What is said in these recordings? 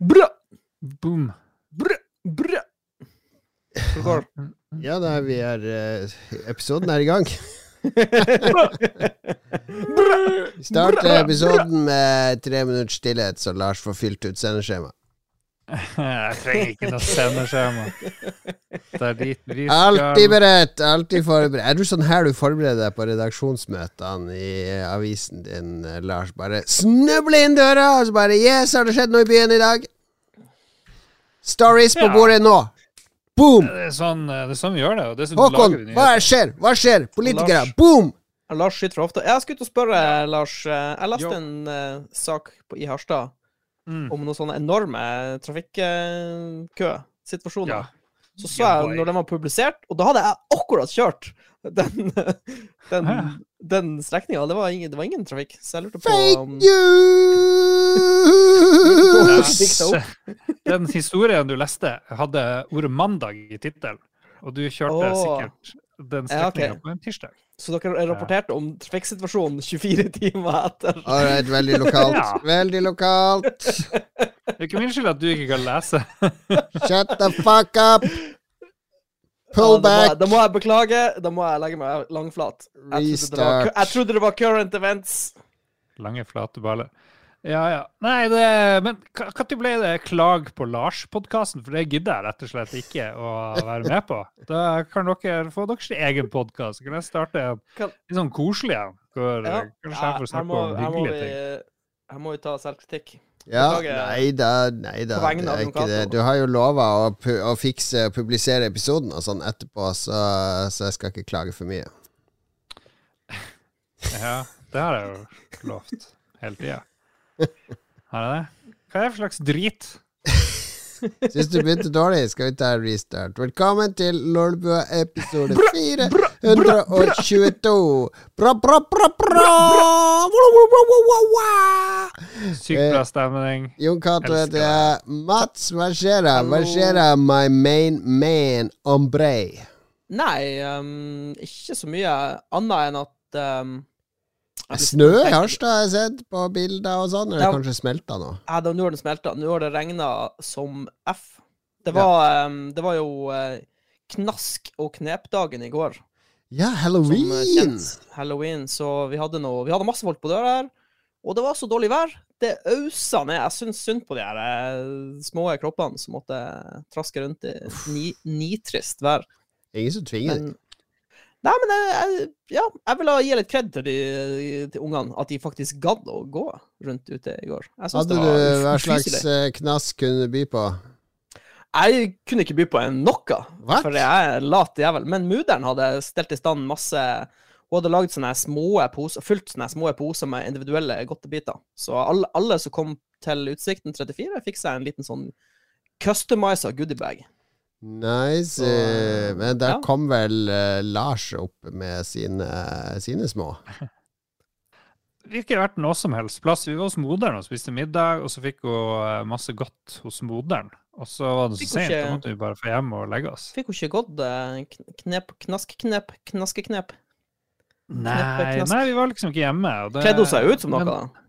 Brø! Boom. Brø! Brø! Hvor går det? Ja, da er vi her eh, Episoden er i gang. Vi starter episoden med tre minutters stillhet, så Lars får fylt ut sendeskjema. Jeg trenger ikke noe sendeskjema. Det er dit vi Alltid beredt, alltid forberedt. Er du sånn her du forbereder deg på redaksjonsmøtene i eh, avisen din, eh, Lars? Bare snuble inn døra, og så bare Yes, har det skjedd noe i byen i dag? Stories på Ja. bordet nå. Boom! Det er sånn, det er sånn vi gjør det. Og sånn Håkon, lager hva skjer? Hva skjer? Politikere, Lars. boom! Lars skyter fra hofta. Jeg skulle ut å spørre, Lars. eh, Jeg leste Jo. en uh, sak på, i Harstad Mm. om noen sånne enorme trafikkøsituasjoner. Ja. Så så jeg når den var publisert, og da hadde jeg akkurat kjørt den, den, den strekninga. Det, var ingen- det var ingen trafikk, så jeg lurte på Fake om news! Den historien du leste, hadde ordet 'mandag' i tittelen. Og du kjørte oh. sikkert den Ja, okay. på en tirsdag. Så dere rapporterte om trafikksituasjonen 24 timer etter? Alright, veldig lokalt. Ja. Veldig lokalt. Det er ikke min skyld at du ikke kan lese. Shut the fuck up! Pull Ja, da, må jeg, back. da må jeg beklage. Da må jeg legge meg langflat. Jeg trodde, det var, Restart. jeg trodde det var current events. Lange, flate baller. Ja, ja. Nei, det Men når ble det klag på Lars-podkasten? For det gidder jeg rett og slett ikke å være med på. Da kan dere få deres egen podkast. Så kan jeg starte en Kan- litt sånn koselig en. Hvor Ja, kanskje jeg får her, snakke må, om her, vi, hyggelige ting. her må vi ta selvkritikk. Ja, nei da, nei da. Det er ikke det. Du har jo lova å, pu å fikse og publisere episoden og sånn etterpå, så, så jeg skal ikke klage for mye. Ja, det har jeg jo lovt hele tida. Har jeg det? Hva er det for slags drit? Syns du begynte dårlig, skal vi ta en restart. Velkommen til Lolbua episode 422. Bra, bra, bra, bra! Sykt bra stemning. Jon Cato heter jeg. Mats, hva skjer da? Hva skjer da, my main man ombre? Nei, um, ikke så mye annet enn at um, Snø i Harstad har jeg sett på bilder og sånn. Eller Ja. kanskje smelta nå? Ja, nå har det smelta. Nå har det regna som F. Det var, um, det var jo uh, knask- og knepdagen i går. Ja, eh, halloween! kjent halloween, så vi hadde noe Vi hadde masse folk på døra her, og det var så dårlig vær. Det ausa ned. Jeg syns synd på de her eh, små kroppene som måtte traske rundt i ni, nitrist vær. Ingen som tvinger deg. Nei, men jeg, jeg, ja, jeg vil gi litt kred til, de, til ungene, at de faktisk gadd å gå rundt ute i går. Hadde det du hva slags eh, knask kunne du by på? Jeg kunne ikke by på en noe, What? for jeg er lat jævel. Men mudder'n hadde stelt i stand masse Hun hadde lagd sånne små poser, fulgt sånne små poser med individuelle godtebiter. Så alle, alle som kom til Utsikten 34, fikk seg en liten sånn customiza goodiebag. Nice. Så, eh, men der ja. kom vel eh, Lars opp med sine, sine små. Det har ikke vært noe som helst plass. Vi var hos moderen og spiste middag, og så fikk hun eh, masse godt hos moderen. Og så var det så sent, da måtte vi bare få hjem og legge oss. Fikk hun ikke gått kn- knep, knaskknep, knaskeknep? Nei, knask. nei, vi var liksom ikke hjemme. og det- Kledde hun seg ut som noe? men- da?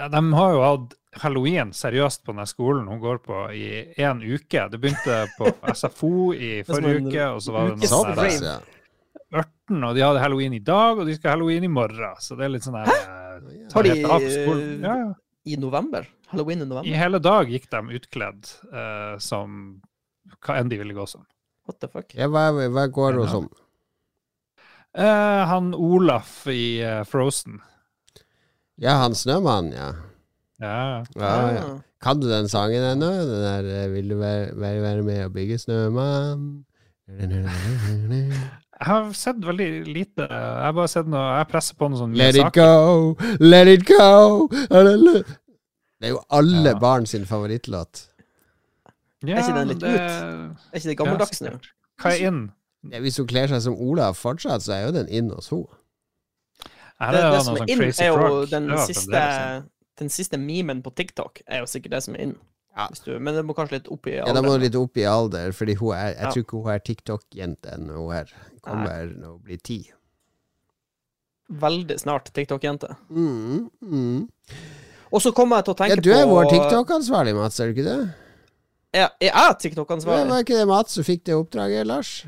Ja, de har jo hatt halloween seriøst på den skolen hun går på i én uke. Det begynte på SFO i forrige uke, og så var det noe sånn ørten, og de hadde halloween i dag, og de skal ha halloween i morgen. Så det er litt sånn her eh, Har de. Ja, ja. I november? Halloween i november? I hele dag gikk de utkledd uh, som hva enn de ville gå som. What the fuck? ja hva, hva går hun som? Uh, han Olaf i uh, Frozen. Ja, han Snømannen, ja. Ja, ja, ja. Ah. Kan du den sangen ennå? Den der eh, 'Vil du være, være, være med og bygge snømann'? Jeg har sett veldig lite. Jeg har bare sett noe Jeg presser på noen sånne Let it go, let it go Det er jo alle Ja. barn sin favorittlåt. Ja, Er ikke den litt det- Er ikke det gammeldags Ja, nå? Hva er inn? Ja, hvis hun kler seg som Olav fortsatt, så er jo den inn hos henne. Det, det, det som sånn er inn, er jo den siste. Den siste memen på TikTok er jo sikkert det som er inn. Ja. Hvis du, men det må kanskje litt opp i Ja, det må litt opp i alder, fordi hun er, jeg Ja. tror ikke hun er TikTok-jente ennå. Hun er, kommer når hun blir ti. Veldig snart TikTok-jente. Mm, mm. Og så kommer jeg til å tenke på Ja, du er på vår TikTok-ansvarlig, Mats, er du ikke det? Jeg er jeg er TikTok-ansvarlig? var ikke det Mats som fikk det oppdraget, Lars?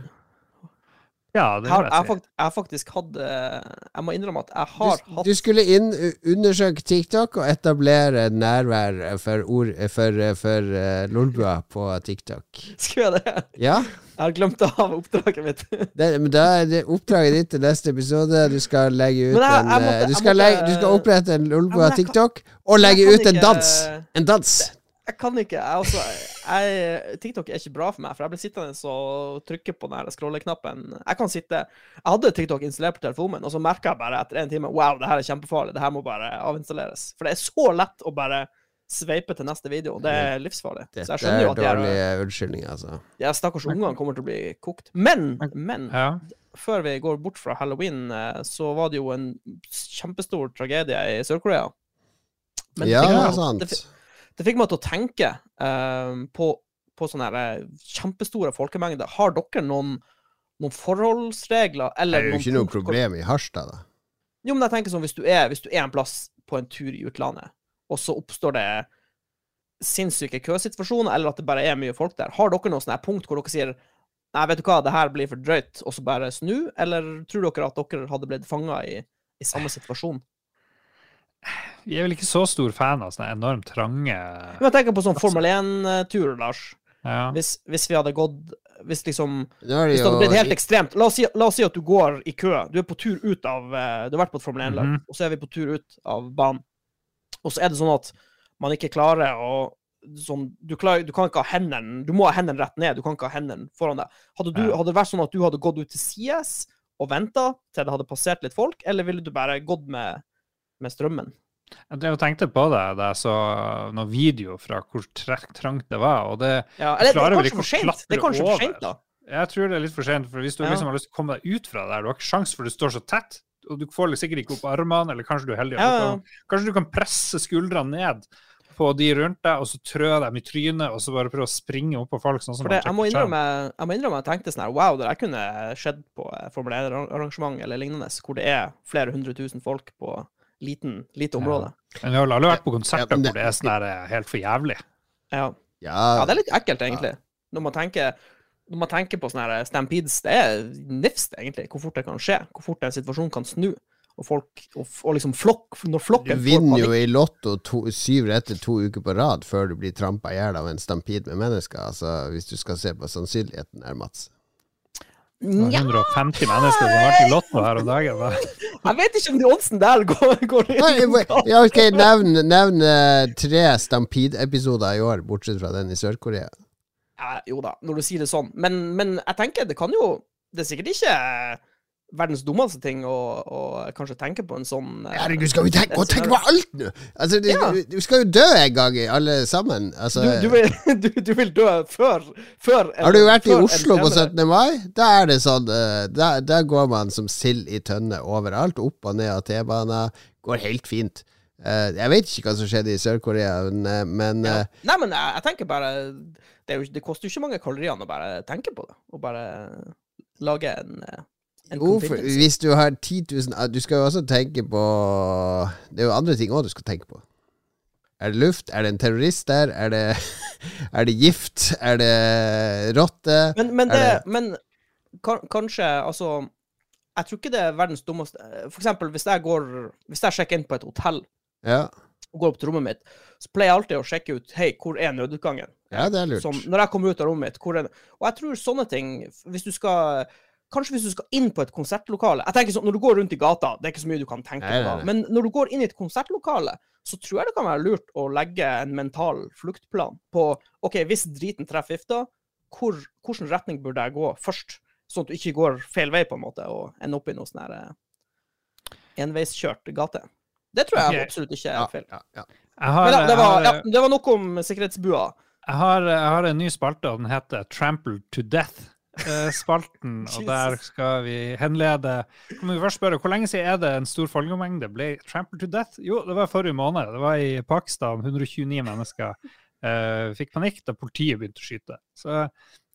Ja, det Jeg har, jeg, fakt, jeg faktisk hatt eh, Jeg må innrømme at jeg har Du, hatt du skulle inn, undersøke TikTok og etablere nærvær for, ord, for, for uh, Lolbua på TikTok. Skulle jeg det? Ja? Jeg har glemt av oppdraget mitt. Det, men da er det oppdraget ditt til neste episode. Du skal legge ut jeg- en jeg måtte- eh, du, skal måtte- legge, du skal opprette en Lolbua TikTok og legge ut en ikke- dans! En dans! Jeg kan ikke. Jeg, også, jeg, TikTok er ikke bra for meg, for jeg blir sittende og trykke på den scrolleknappen. Jeg kan sitte Jeg hadde TikTok installert på telefonen min, og så merka jeg bare etter en time Wow, det her er kjempefarlig. Det her må bare avinstalleres. For det er så lett å bare sveipe til neste video. Det er livsfarlig. Så jeg skjønner jo er at her- dårlige unnskyldninger, altså. Ja, stakkars ungene kommer til å bli kokt. Men, men Ja. før vi går bort fra halloween, eh, så var det jo en kjempestor tragedie i Sør-Korea. Men det Ja, fikk meg- sant. Det, det fikk meg til å tenke eh, på, på sånne her, eh, kjempestore folkemengder. Har dere noen, noen forholdsregler? Det er jo ikke noe problem i Harstad, da. Jo, men jeg tenker sånn, hvis du, er, hvis du er en plass på en tur i utlandet, og så oppstår det sinnssyke køsituasjoner, eller at det bare er mye folk der, har dere noe sånt punkt hvor dere sier Nei, vet du hva, det her blir for drøyt, og så bare snu? Eller tror dere at dere hadde blitt fanga i, i samme situasjon? Jeg er vel ikke så stor fan av sånne enormt trange Men jeg tenker på sånn Formel 1-tur, Lars. ja. Hvis, hvis vi hadde gått Hvis liksom det Hvis det hadde blitt helt ekstremt La oss, si, la oss si at du går i kø. Du er på tur ut av eh, Du har vært på et Formel 1-lag, -hmm. og så er vi på tur ut av banen. Og så er det sånn at man ikke klarer å sånn, du, klarer, du kan ikke ha hendene Du må ha hendene rett ned, du kan ikke ha hendene foran deg. Hadde, du, Ja. hadde det vært sånn at du hadde gått ut til sides og venta til det hadde passert litt folk, eller ville du bare gått med, med strømmen? Jeg drev og tenkte på det da jeg så noen video fra hvor trangt det var. og det Ja, eller klarer er vel ikke å klatre over. sent, da. Jeg tror det er litt for sent, for hvis du Ja. liksom har lyst til å komme deg ut fra det der, du har ikke sjans for du står så tett, og du får sikkert ikke opp armene, eller kanskje du er heldig, Ja, ja. kan, kanskje du kan presse skuldrene ned på de rundt deg, og så trø dem i trynet, og så bare prøve å springe opp på folk, sånn som det, jeg, må innrømme, jeg må innrømme jeg tenkte sånn her Wow, det der kunne skjedd på Formel 1-arrangement eller lignende, hvor det er flere hundre tusen folk på liten, lite område. Men vi har aldri vært på konserter Ja, men det- hvor det er sånn der eh, helt for jævlig. Ja. ja, Ja, det er litt ekkelt, egentlig. Når man tenker når man tenker på sånne her stampedes, det er nifst, egentlig, hvor fort det kan skje. Hvor fort en situasjon kan snu. Og folk, og, og liksom flokk, når du flokken får vinner jo i Lotto to, syv retter to uker på rad før du blir trampa i hjel av en stampede med mennesker. Altså, hvis du skal se på sannsynligheten her, Mats. Nja, 150 mennesker som har vært i Lotto her om dagen. Jeg vet ikke om de oddsen der går, går inn. Ja, ok, Nevn nevn, eh, tre stampede-episoder i år, bortsett fra den i Sør-Korea. Ja, jo da, når du sier det sånn. Men, men jeg tenker, det kan jo Det er sikkert ikke verdens dummeste ting å, å kanskje tenke på en sånn eh, Herregud, skal vi tenke, et tenke på alt nå?! Altså, du, Ja. du skal jo dø en gang, alle sammen. Altså, du, du, vil, du, vil dø før, før en- har du vært i Oslo på 17. mai? Da er det sånn eh, Der, der går man som sild i tønne overalt. Opp og ned av T-baner. Går helt fint. Eh, jeg vet ikke hva som skjedde i Sør-Korea, men, men Ja. Nei, men jeg, jeg tenker bare det, jo, det koster jo ikke mange kalorier å bare tenke på det. Å bare lage en Jo, for hvis du har 10 000 ah, Du skal jo også tenke på Det er jo andre ting òg du skal tenke på. Er det luft? Er det en terrorist der? Er det, er det gift? Er det rotte? Men, men, det, det- men kan, kanskje Altså, jeg tror ikke det er verdens dummeste For eksempel, hvis jeg går Hvis jeg sjekker inn på et hotell Ja, og går opp til rommet mitt, så pleier jeg alltid å sjekke ut Hei, hvor er nødutgangen? ja det er lurt. Som, når jeg kommer ut av rommet mitt, hvor er det Og jeg tror sånne ting Hvis du skal Kanskje hvis du skal inn på et konsertlokale Jeg tenker sånn, Når du går rundt i gata, det er ikke så mye du kan tenke på da. Men når du går inn i et konsertlokale, så tror jeg det kan være lurt å legge en mental fluktplan på OK, hvis driten treffer vifta, hvor, hvilken retning burde jeg gå først? Sånn at du ikke går feil vei, på en måte, og ender opp i noe sånn her eh, enveiskjørt gate. Det tror jeg okay. absolutt ikke er ja, feil. ja, ja. ja. har, Men da, det, var, har- ja, det var nok om sikkerhetsbua. Jeg har, jeg har en ny spalte, og den heter Trampled to Death-spalten. og der skal vi henlede Kan vi først spørre, Hvor lenge siden er det en stor folkemengde ble trampled to death? Jo, det var forrige måned. Det var i Pakistan. 129 mennesker eh, fikk panikk da politiet begynte å skyte. Så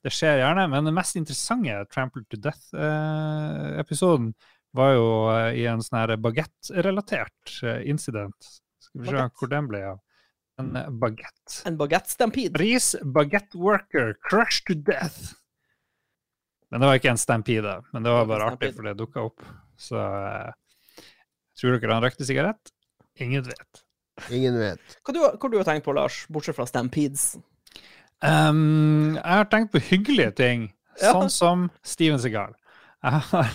det skjer gjerne. Men den mest interessante trampled to death-episoden var jo eh, i en sånn her bagettrelatert eh, incident. Skal vi se Baguette. hvor den ble av. En eh, bagett. En bagettstampede. Ris bagettworker crushed to death. Men det var ikke en stampede, men det var bare artig, for det dukka opp. Så eh, tror dere han røykte sigarett? Ingen vet. Ingen vet. Hva du, hva du har tenkt på, Lars, bortsett fra stampedes? Um, jeg har tenkt på hyggelige ting, Ja. sånn som Steven Segal. Jeg har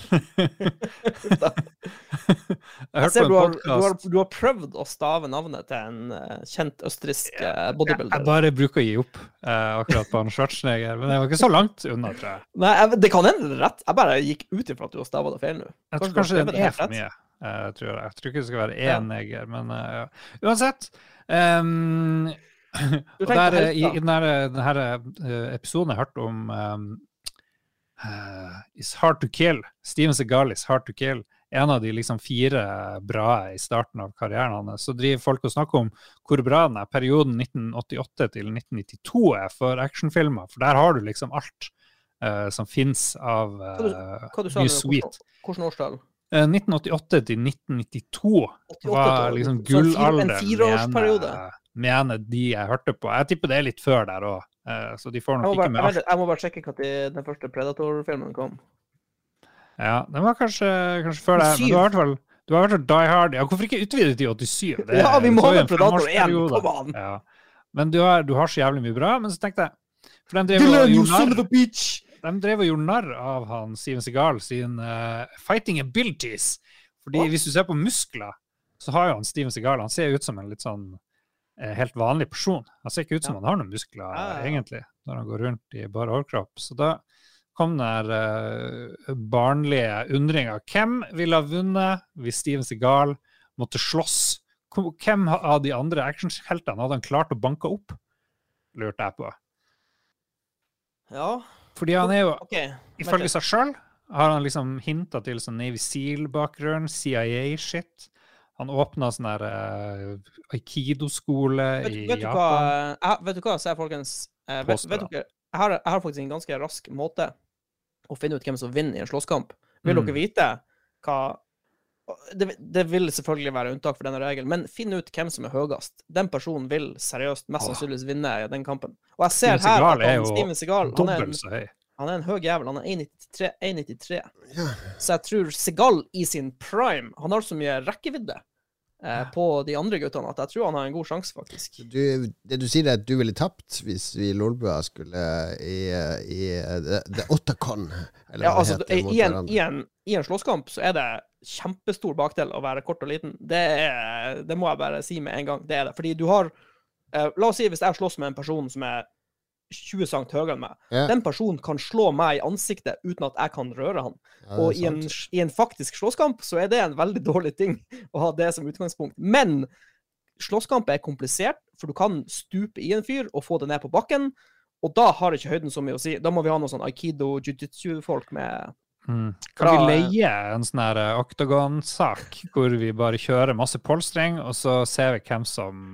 Jeg ser du har, du, har, du har prøvd å stave navnet til en eh, kjent østerriksk bodybuilder. Jeg bare bruker å gi opp eh, akkurat på han Schwarzenegger, men jeg var ikke så langt unna, tror jeg. Nei, jeg, det kan hende rett. Jeg bare gikk ut ifra at du har stava det feil nå. Jeg tror Kanskje den det er for mye. Jeg tror jeg. jeg tror ikke det skal være én neger, men uh. Uansett. Um, og der, eh, i, i denne, denne eh, episoden jeg hørte om ehm, eh, It's Hard to Kill, Steven Segal is Hard to Kill, en av de liksom fire bra i starten av karrieren hans, så driver folk og snakker om hvor bra den er. Perioden 1988 til 1992 er for actionfilmer, for der har du liksom alt uh, som fins av Hva du- eh, Hva du sweet. Hvordan årstall? Eh, 1988 til 1992 88 var liksom gullalderen, mener, mener de jeg hørte på. Jeg tipper det er litt før der òg, så de får nok ikke bare, med alt. jeg må bare sjekke når den første Predator-filmen kom. Ja, Den var kanskje, kanskje før det, men du har i hvert fall du har vært Die Hard. Ja, hvorfor ikke utvidet til 87? Det Ja, vi må ha Predator 1, på kom an! Ja. Men du har, du har så jævlig mye bra. Men så tenkte jeg For de drev og gjorde narr av han Steven Segal sin uh, fighting abilities. Fordi What? hvis du ser på muskler, så har jo han Steven Segal Han ser ut som en litt sånn eh, helt vanlig person. Han ser ikke ut som Ja. han har noen muskler, Ja, ja, egentlig, når han går rundt i bare overkropp. Så da kom den eh, barnlige undringa. Hvem ville ha vunnet hvis Steven Segal måtte slåss? Hvem av de andre actionheltene hadde han klart å banke opp? Lurte jeg på. Ja, Fordi han er jo okay. Ifølge seg sjøl har han liksom hinta til sånn Navy Seal-bakgrunn, CIA-shit. Han åpna sånn der uh, aikido-skole i vet, Japan. hva, jeg, vet du hva, sier folkens? Eh, vet, vet dere, jeg, har, jeg har faktisk en ganske rask måte å finne ut hvem som vinner i en slåsskamp. Vil Mm. dere vite hva det, det vil selvfølgelig være unntak for denne regelen, men finn ut hvem som er høyest. Den personen vil seriøst mest sannsynligvis vinne i den kampen. Og jeg ser her at han, Steven så han er, han er en høy jævel. Han er 1,93. 1,93. Ja. Så jeg tror Seagal i sin prime Han har så mye rekkevidde eh, på de andre guttene at jeg tror han har en god sjanse, faktisk. Du, det du sier, er at du ville tapt hvis vi Lolbua skulle i, i, i The, the Ottacon, Ja, altså, heter, i, en, i, en, I en slåsskamp så er det kjempestor bakdel å være kort og liten. Det, er, det må jeg bare si med en gang. Det er det. Fordi du har eh, La oss si hvis jeg slåss med en person som er 20 cm høyere enn meg. Ja. Den personen kan slå meg i ansiktet uten at jeg kan røre han. Ja, Og i en, i en faktisk slåsskamp så er det en veldig dårlig ting å ha det som utgangspunkt. Men slåsskamp er komplisert, for du kan stupe i en fyr og få det ned på bakken. Og da har ikke høyden så mye å si. Da må vi ha noe sånn aikido jiu-jitsu-folk med Mm. Kan vi eh. leie en sånn her oktagonsak hvor vi bare kjører masse polstring, og så ser vi hvem som,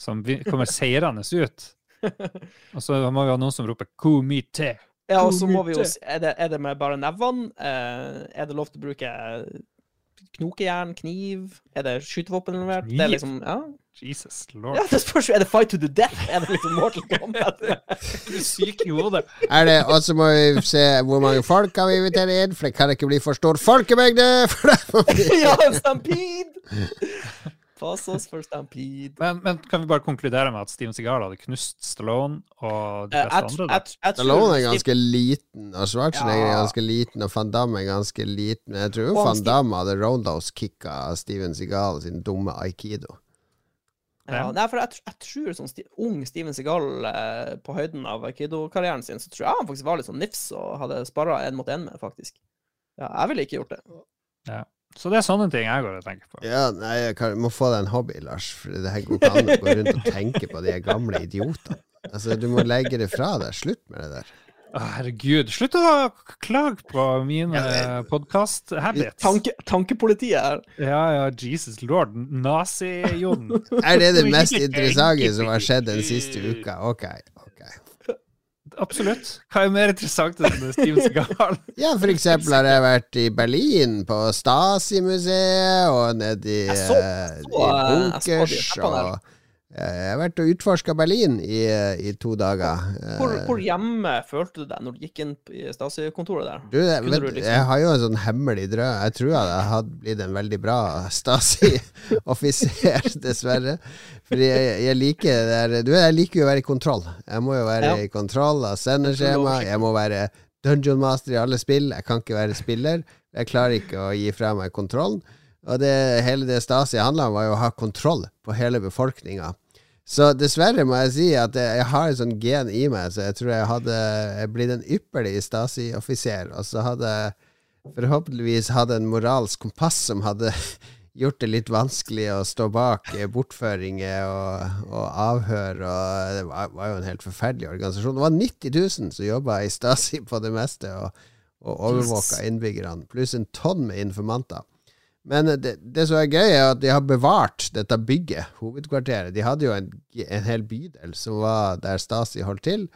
som kommer seirende ut? Og så må vi ha noen som roper 'komité'. Ja, og så må vi jo se Er det, er det med bare nevene? Eh, er det lov til å bruke knokejern, kniv? Er det skytevåpen involvert? Det er liksom Ja, Jesus lord. ja det spørs jo. Er det fight to the death? Er det liksom Mortal Kombat? Du er syk i hodet. Er det, og så må vi se hvor mange folk kan vi invitere inn, for det kan ikke bli for stor folkemengde. Ja, stampede! Pass oss for stampede. Men, men kan vi bare konkludere med at Steven Seagal hadde knust Stallone og de Eh, fleste andre? At, at, Stallone er Steve- ganske liten, og Schwarzenegger er ganske liten, og Van Damme er ganske liten. Men jeg tror jo Van Damme hadde roundhouse-kicka Steven Seagal sin dumme aikido. Ja, nei, for jeg, jeg tror sånn sti ung Steven Seagal eh, på høyden av aikido-karrieren sin, så tror jeg han faktisk var litt sånn nifs og hadde sparra én mot én med, faktisk. Ja, jeg ville ikke gjort det. Så det er sånne ting jeg går og tenker på. Ja, nei, jeg kan, må få deg en hobby, Lars. For det her går ikke an å gå rundt og tenke på de gamle idiotene. Altså, Du må legge det fra deg. Slutt med det der. Å, herregud, slutt å klage på mine Ja, podkast-habits. Tanke, tankepolitiet her. Ja, ja, Jesus lord. Nazi-Jon. Er det det mest interessante som har skjedd den siste uka? Ok. ok absolutt. Hva er mer interessant enn Steven Segal? Ja, for eksempel har jeg vært i Berlin, på Stasi-museet, og nede i, Jeg så- eh, så, i eh, jeg så de bunkers. Og jeg har vært og utforska Berlin i, i to dager. Hvor, Eh, hvor hjemme følte du deg når du gikk inn i Stasi-kontoret der? Du, jeg, vet, liksom- jeg har jo en sånn hemmelig drøm. Jeg tror jeg hadde blitt en veldig bra Stasi-offiser, dessverre. Fordi jeg, jeg liker det Du, jeg liker jo å være i kontroll. Jeg må jo være Ja. i kontroll av sendeskjema. Jeg må være dungeon master i alle spill. Jeg kan ikke være spiller. Jeg klarer ikke å gi fra meg kontrollen. Og det, hele det Stasi handla om, var jo å ha kontroll på hele befolkninga. Så dessverre må jeg si at jeg har et sånn gen i meg, så jeg tror jeg hadde jeg blitt en ypperlig Stasi-offiser. Og så hadde jeg forhåpentligvis hatt en moralsk kompass som hadde gjort det litt vanskelig å stå bak bortføringer og, og avhør. Og det var, var jo en helt forferdelig organisasjon. Det var 90 000 som jobba i Stasi på det meste, og, og overvåka innbyggerne, pluss en tonn med informanter. Men det, det som er gøy, er at de har bevart dette bygget, hovedkvarteret. De hadde jo en, en hel bydel som var der Stasi holdt til.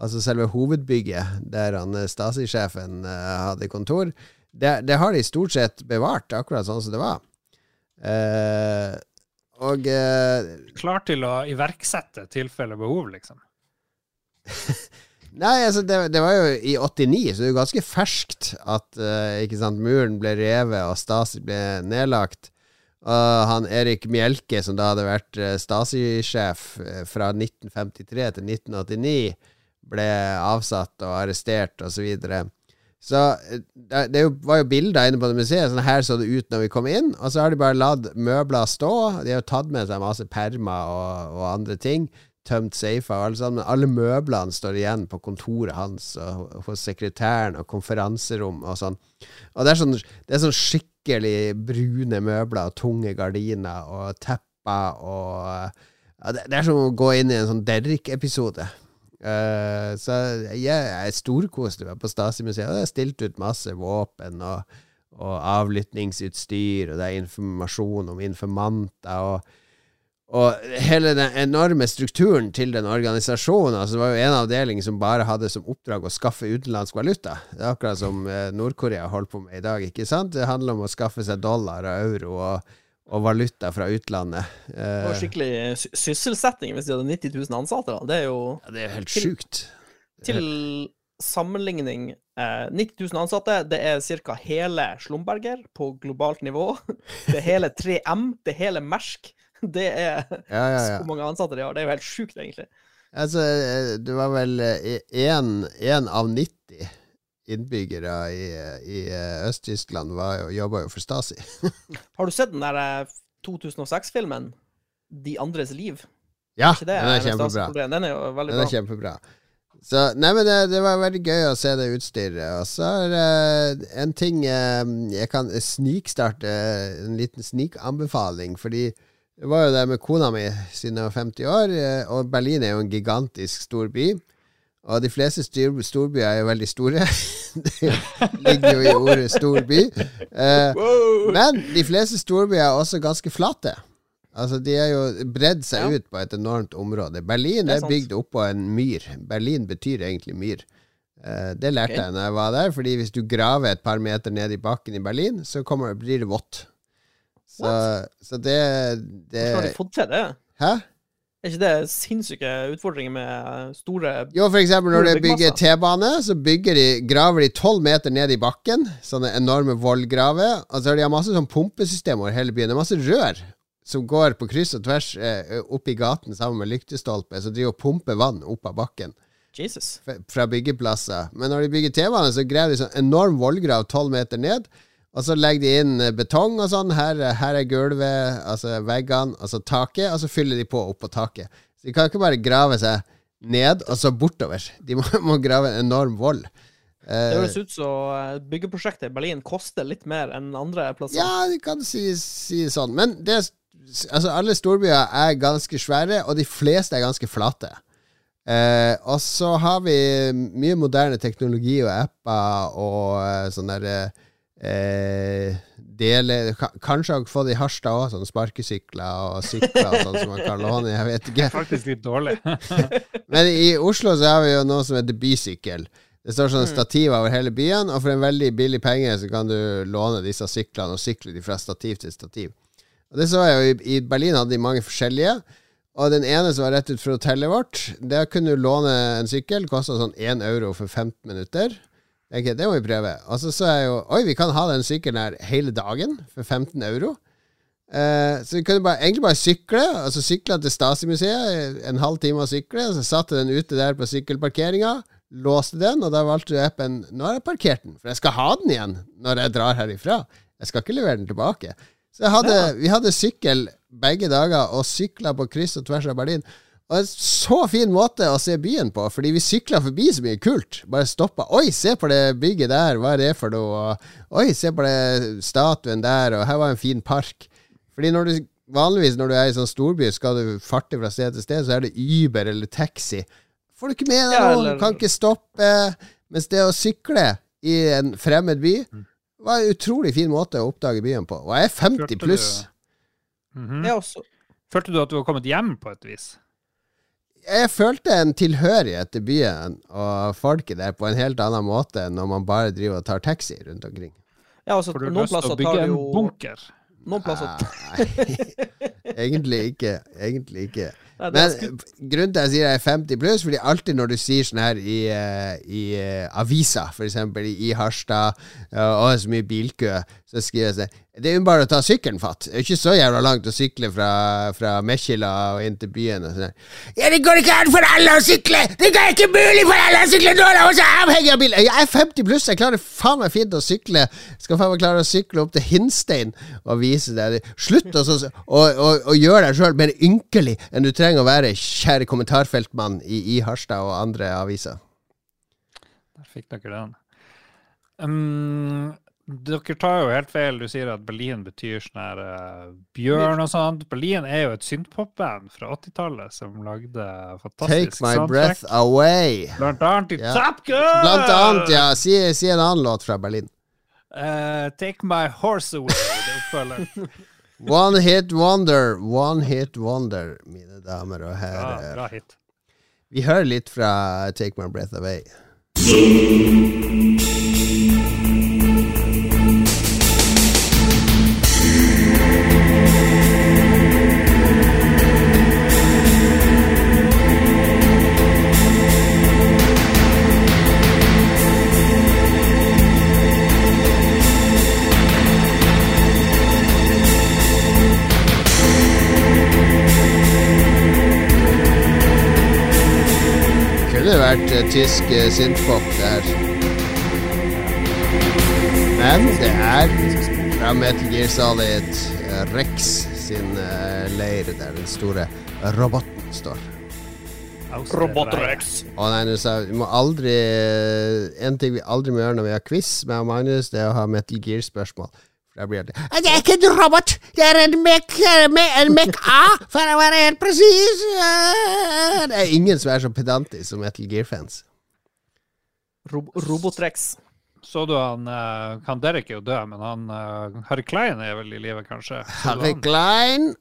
Altså selve hovedbygget, der eh, Stasi-sjefen uh, hadde kontor. Det, det har de stort sett bevart, akkurat sånn som det var. Uh, og uh, Klar til å iverksette tilfelle behov, liksom. Nei, altså det, det var jo i 89, så det er jo ganske ferskt at eh, ikke sant, muren ble revet og Stasi ble nedlagt. Og han Erik Mjelke, som da hadde vært eh, Stasi-sjef eh, fra 1953 til 1989, ble avsatt og arrestert osv. Så, videre. så det, var jo bilder inne på det museet. Sånn her så det ut når vi kom inn. Og så har de bare latt møbler stå. De har jo tatt med seg masse permer og, og andre ting tømt safer og alle sånn, men alle møblene står igjen på kontoret hans og hos sekretæren og konferanserom og sånn. Og det er sånn, det er sånn skikkelig brune møbler og tunge gardiner og tepper og ja, det, det er som å gå inn i en sånn Derrick-episode. Uh, så jeg, jeg storkoste meg på Stasi-museet. Jeg har stilt ut masse våpen og, og avlyttingsutstyr, og det er informasjon om informanter. og og hele den enorme strukturen til den organisasjonen altså Det var jo en avdeling som bare hadde som oppdrag å skaffe utenlandsk valuta. Det er akkurat som eh, Nord-Korea holder på med i dag. ikke sant? Det handler om å skaffe seg dollar og euro og, og valuta fra utlandet. Det Eh, var skikkelig sy sysselsetting hvis de hadde 90 000 ansatte. Da. Det er jo ja, det er helt til- sjukt. til sammenligning eh, 90 000 ansatte, det er ca. hele Slumberger på globalt nivå. Det er hele 3M, det er hele Mersk. Det er Ja, ja, så mange ansatte de har. Det er jo helt sjukt, egentlig. Altså, eh, det var vel én av 90 innbyggere i, i eh, Øst-Tyskland jobba jo for Stasi. Har du sett den der eh, 2006-filmen 'De andres liv'? Ja, er den er kjempebra. Den er jo veldig Den er bra. kjempebra. Så, nei, men det, det var veldig gøy å se det utstyret. Og så er det en ting uh, Jeg kan snikstarte en liten snikanbefaling, fordi det var jo der med kona mi siden jeg var 50 år, eh, og Berlin er jo en gigantisk stor by. Og de fleste storbyer er jo veldig store. det ligger jo i ordet storby. Eh, men de fleste storbyer er også ganske flate. Altså, de er jo bredd seg Ja. ut på et enormt område. Berlin er er bygd oppå en myr. Berlin betyr egentlig myr. Eh, det lærte okay. jeg når jeg var der, fordi hvis du graver et par meter ned i bakken i Berlin, så kommer, blir det vått. Så, så det, det Hvordan har de fått til det? Hæ? Er ikke det sinnssyke utfordringer med store Jo, for eksempel når de bygger. T-bane, så bygger de, graver de tolv meter ned i bakken. Sånne enorme vollgraver. Og så har de masse sånn pumpesystem over hele byen. Det er masse rør som går på kryss og tvers eh, opp i gaten sammen med lyktestolpe, som driver og pumper vann opp av bakken Jesus. fra byggeplasser. Men når de bygger T-bane, så graver de sånn enorm vollgrav tolv meter ned. Og så legger de inn eh, betong og sånn. Her, her er gulvet, altså veggene, altså taket. Og så fyller de på oppå taket. Så de kan ikke bare grave seg ned og så bortover. De må, må grave en enorm vold. Det Eh, høres ut som eh, byggeprosjektet i Berlin koster litt mer enn andre plasser. ja, de kan si, si sånn. Men det, altså, alle storbyer er ganske svære, og de fleste er ganske flate. Eh, og så har vi mye moderne teknologi og apper og eh, sånn derre eh, dele Kanskje har fått i Harstad òg, sånn sparkesykler og sykler og sånn som man kan låne. Jeg vet ikke. Faktisk litt dårlig. Men i Oslo så har vi jo noe som heter bysykkel. Det står sånn stativ over hele byen, og for en veldig billig penge så kan du låne disse syklene og sykle de fra stativ til stativ. Og det så jeg jo i, I Berlin hadde de mange forskjellige. Og den ene som var rett ut fra hotellet vårt, der kunne du låne en sykkel. Kosta sånn 1 euro for 15 minutter. Ok, det må vi prøve. Og så så jeg jo Oi, vi kan ha den sykkelen her hele dagen for 15 euro. Eh, så vi kunne bare, egentlig bare sykle. Altså sykla til Stasi-museet, en halv time å sykle. Og så satte den ute der på sykkelparkeringa, låste den, og da valgte du appen Nå har jeg parkert den, for jeg skal ha den igjen når jeg drar herifra. Jeg skal ikke levere den tilbake. Så jeg hadde, vi hadde sykkel begge dager og sykla på kryss og tvers av Berlin. Og en så fin måte å se byen på, fordi vi sykla forbi så mye kult. Bare stoppa. Oi, se på det bygget der, hva er det for noe? Og, Oi, se på det statuen der, og her var en fin park. Fordi når du vanligvis når du er i sånn storby, skal du farte fra sted til sted, så er det Uber eller taxi. Får du ikke med deg noen, kan ikke stoppe. Mens det å sykle i en fremmed by var en utrolig fin måte å oppdage byen på. Og jeg er 50 pluss. Mhm. Jeg. Følte du at du var kommet hjem på et vis? Jeg følte en tilhørighet til byen og folket der på en helt annen måte enn når man bare driver og tar taxi rundt omkring. Ja, altså, For du lyst til å tar bygge en jo bunker? Noen plasser Nei, egentlig ikke. Egentlig ikke. Men grunnen til at jeg sier jeg er 50 pluss, fordi alltid når du sier sånn her i, eh, i eh, avisa, for eksempel i Harstad, og det er så mye bilkø, så skriver jeg sånn Det er jo bare å ta sykkelen fatt. Det er ikke så jævla langt å sykle fra, fra Mekkila og inn til byen. Og sånn. Ja, det går ikke an for alle å sykle! Det er ikke mulig for alle å sykle! Nå er jeg også avhengig av bil! Jeg er 50 pluss, jeg klarer faen meg fint å sykle. Jeg Skal faen meg klare å sykle opp til Hinstein og vise deg det. Slutt å gjøre deg sjøl mer ynkelig enn du trenger å være, kjære kommentarfeltmann i, i Harstad og andre aviser. Der fikk dere den. Um, dere tar jo helt feil. Du sier at Berlin betyr sånn her uh, bjørn og sånt. Berlin er jo et synthpopband fra 80-tallet som lagde fantastisk Take my soundtrack. breath away. Blant annet i Ja. Top Gun! Blant annet, ja. Si, si en annen låt fra Berlin. Uh, take my horse away. Det. One hit wonder, one hit wonder, mine damer og herrer. bra hit. Vi hører litt fra Take My Breath Away. Tysk uh, synthpop, det her. Men det er fra Metal Gear Solid eh, Rex sin eh, leir, der den store roboten står. Robotrex. Å nei, du sa vi må aldri En ting vi aldri må gjøre når vi har quiz med Magnus, det er å ha Metal Gear-spørsmål. Da blir det Jeg er ikke en robot, det er en mek... En mek-a, for å være helt presis. Det er ingen som er så pedantisk som Metal Gear-fans. Rob Robotrex. Så du han uh, Han Derek er jo død, men han eh, Harry Klein er vel i live, kanskje? Harry? Klein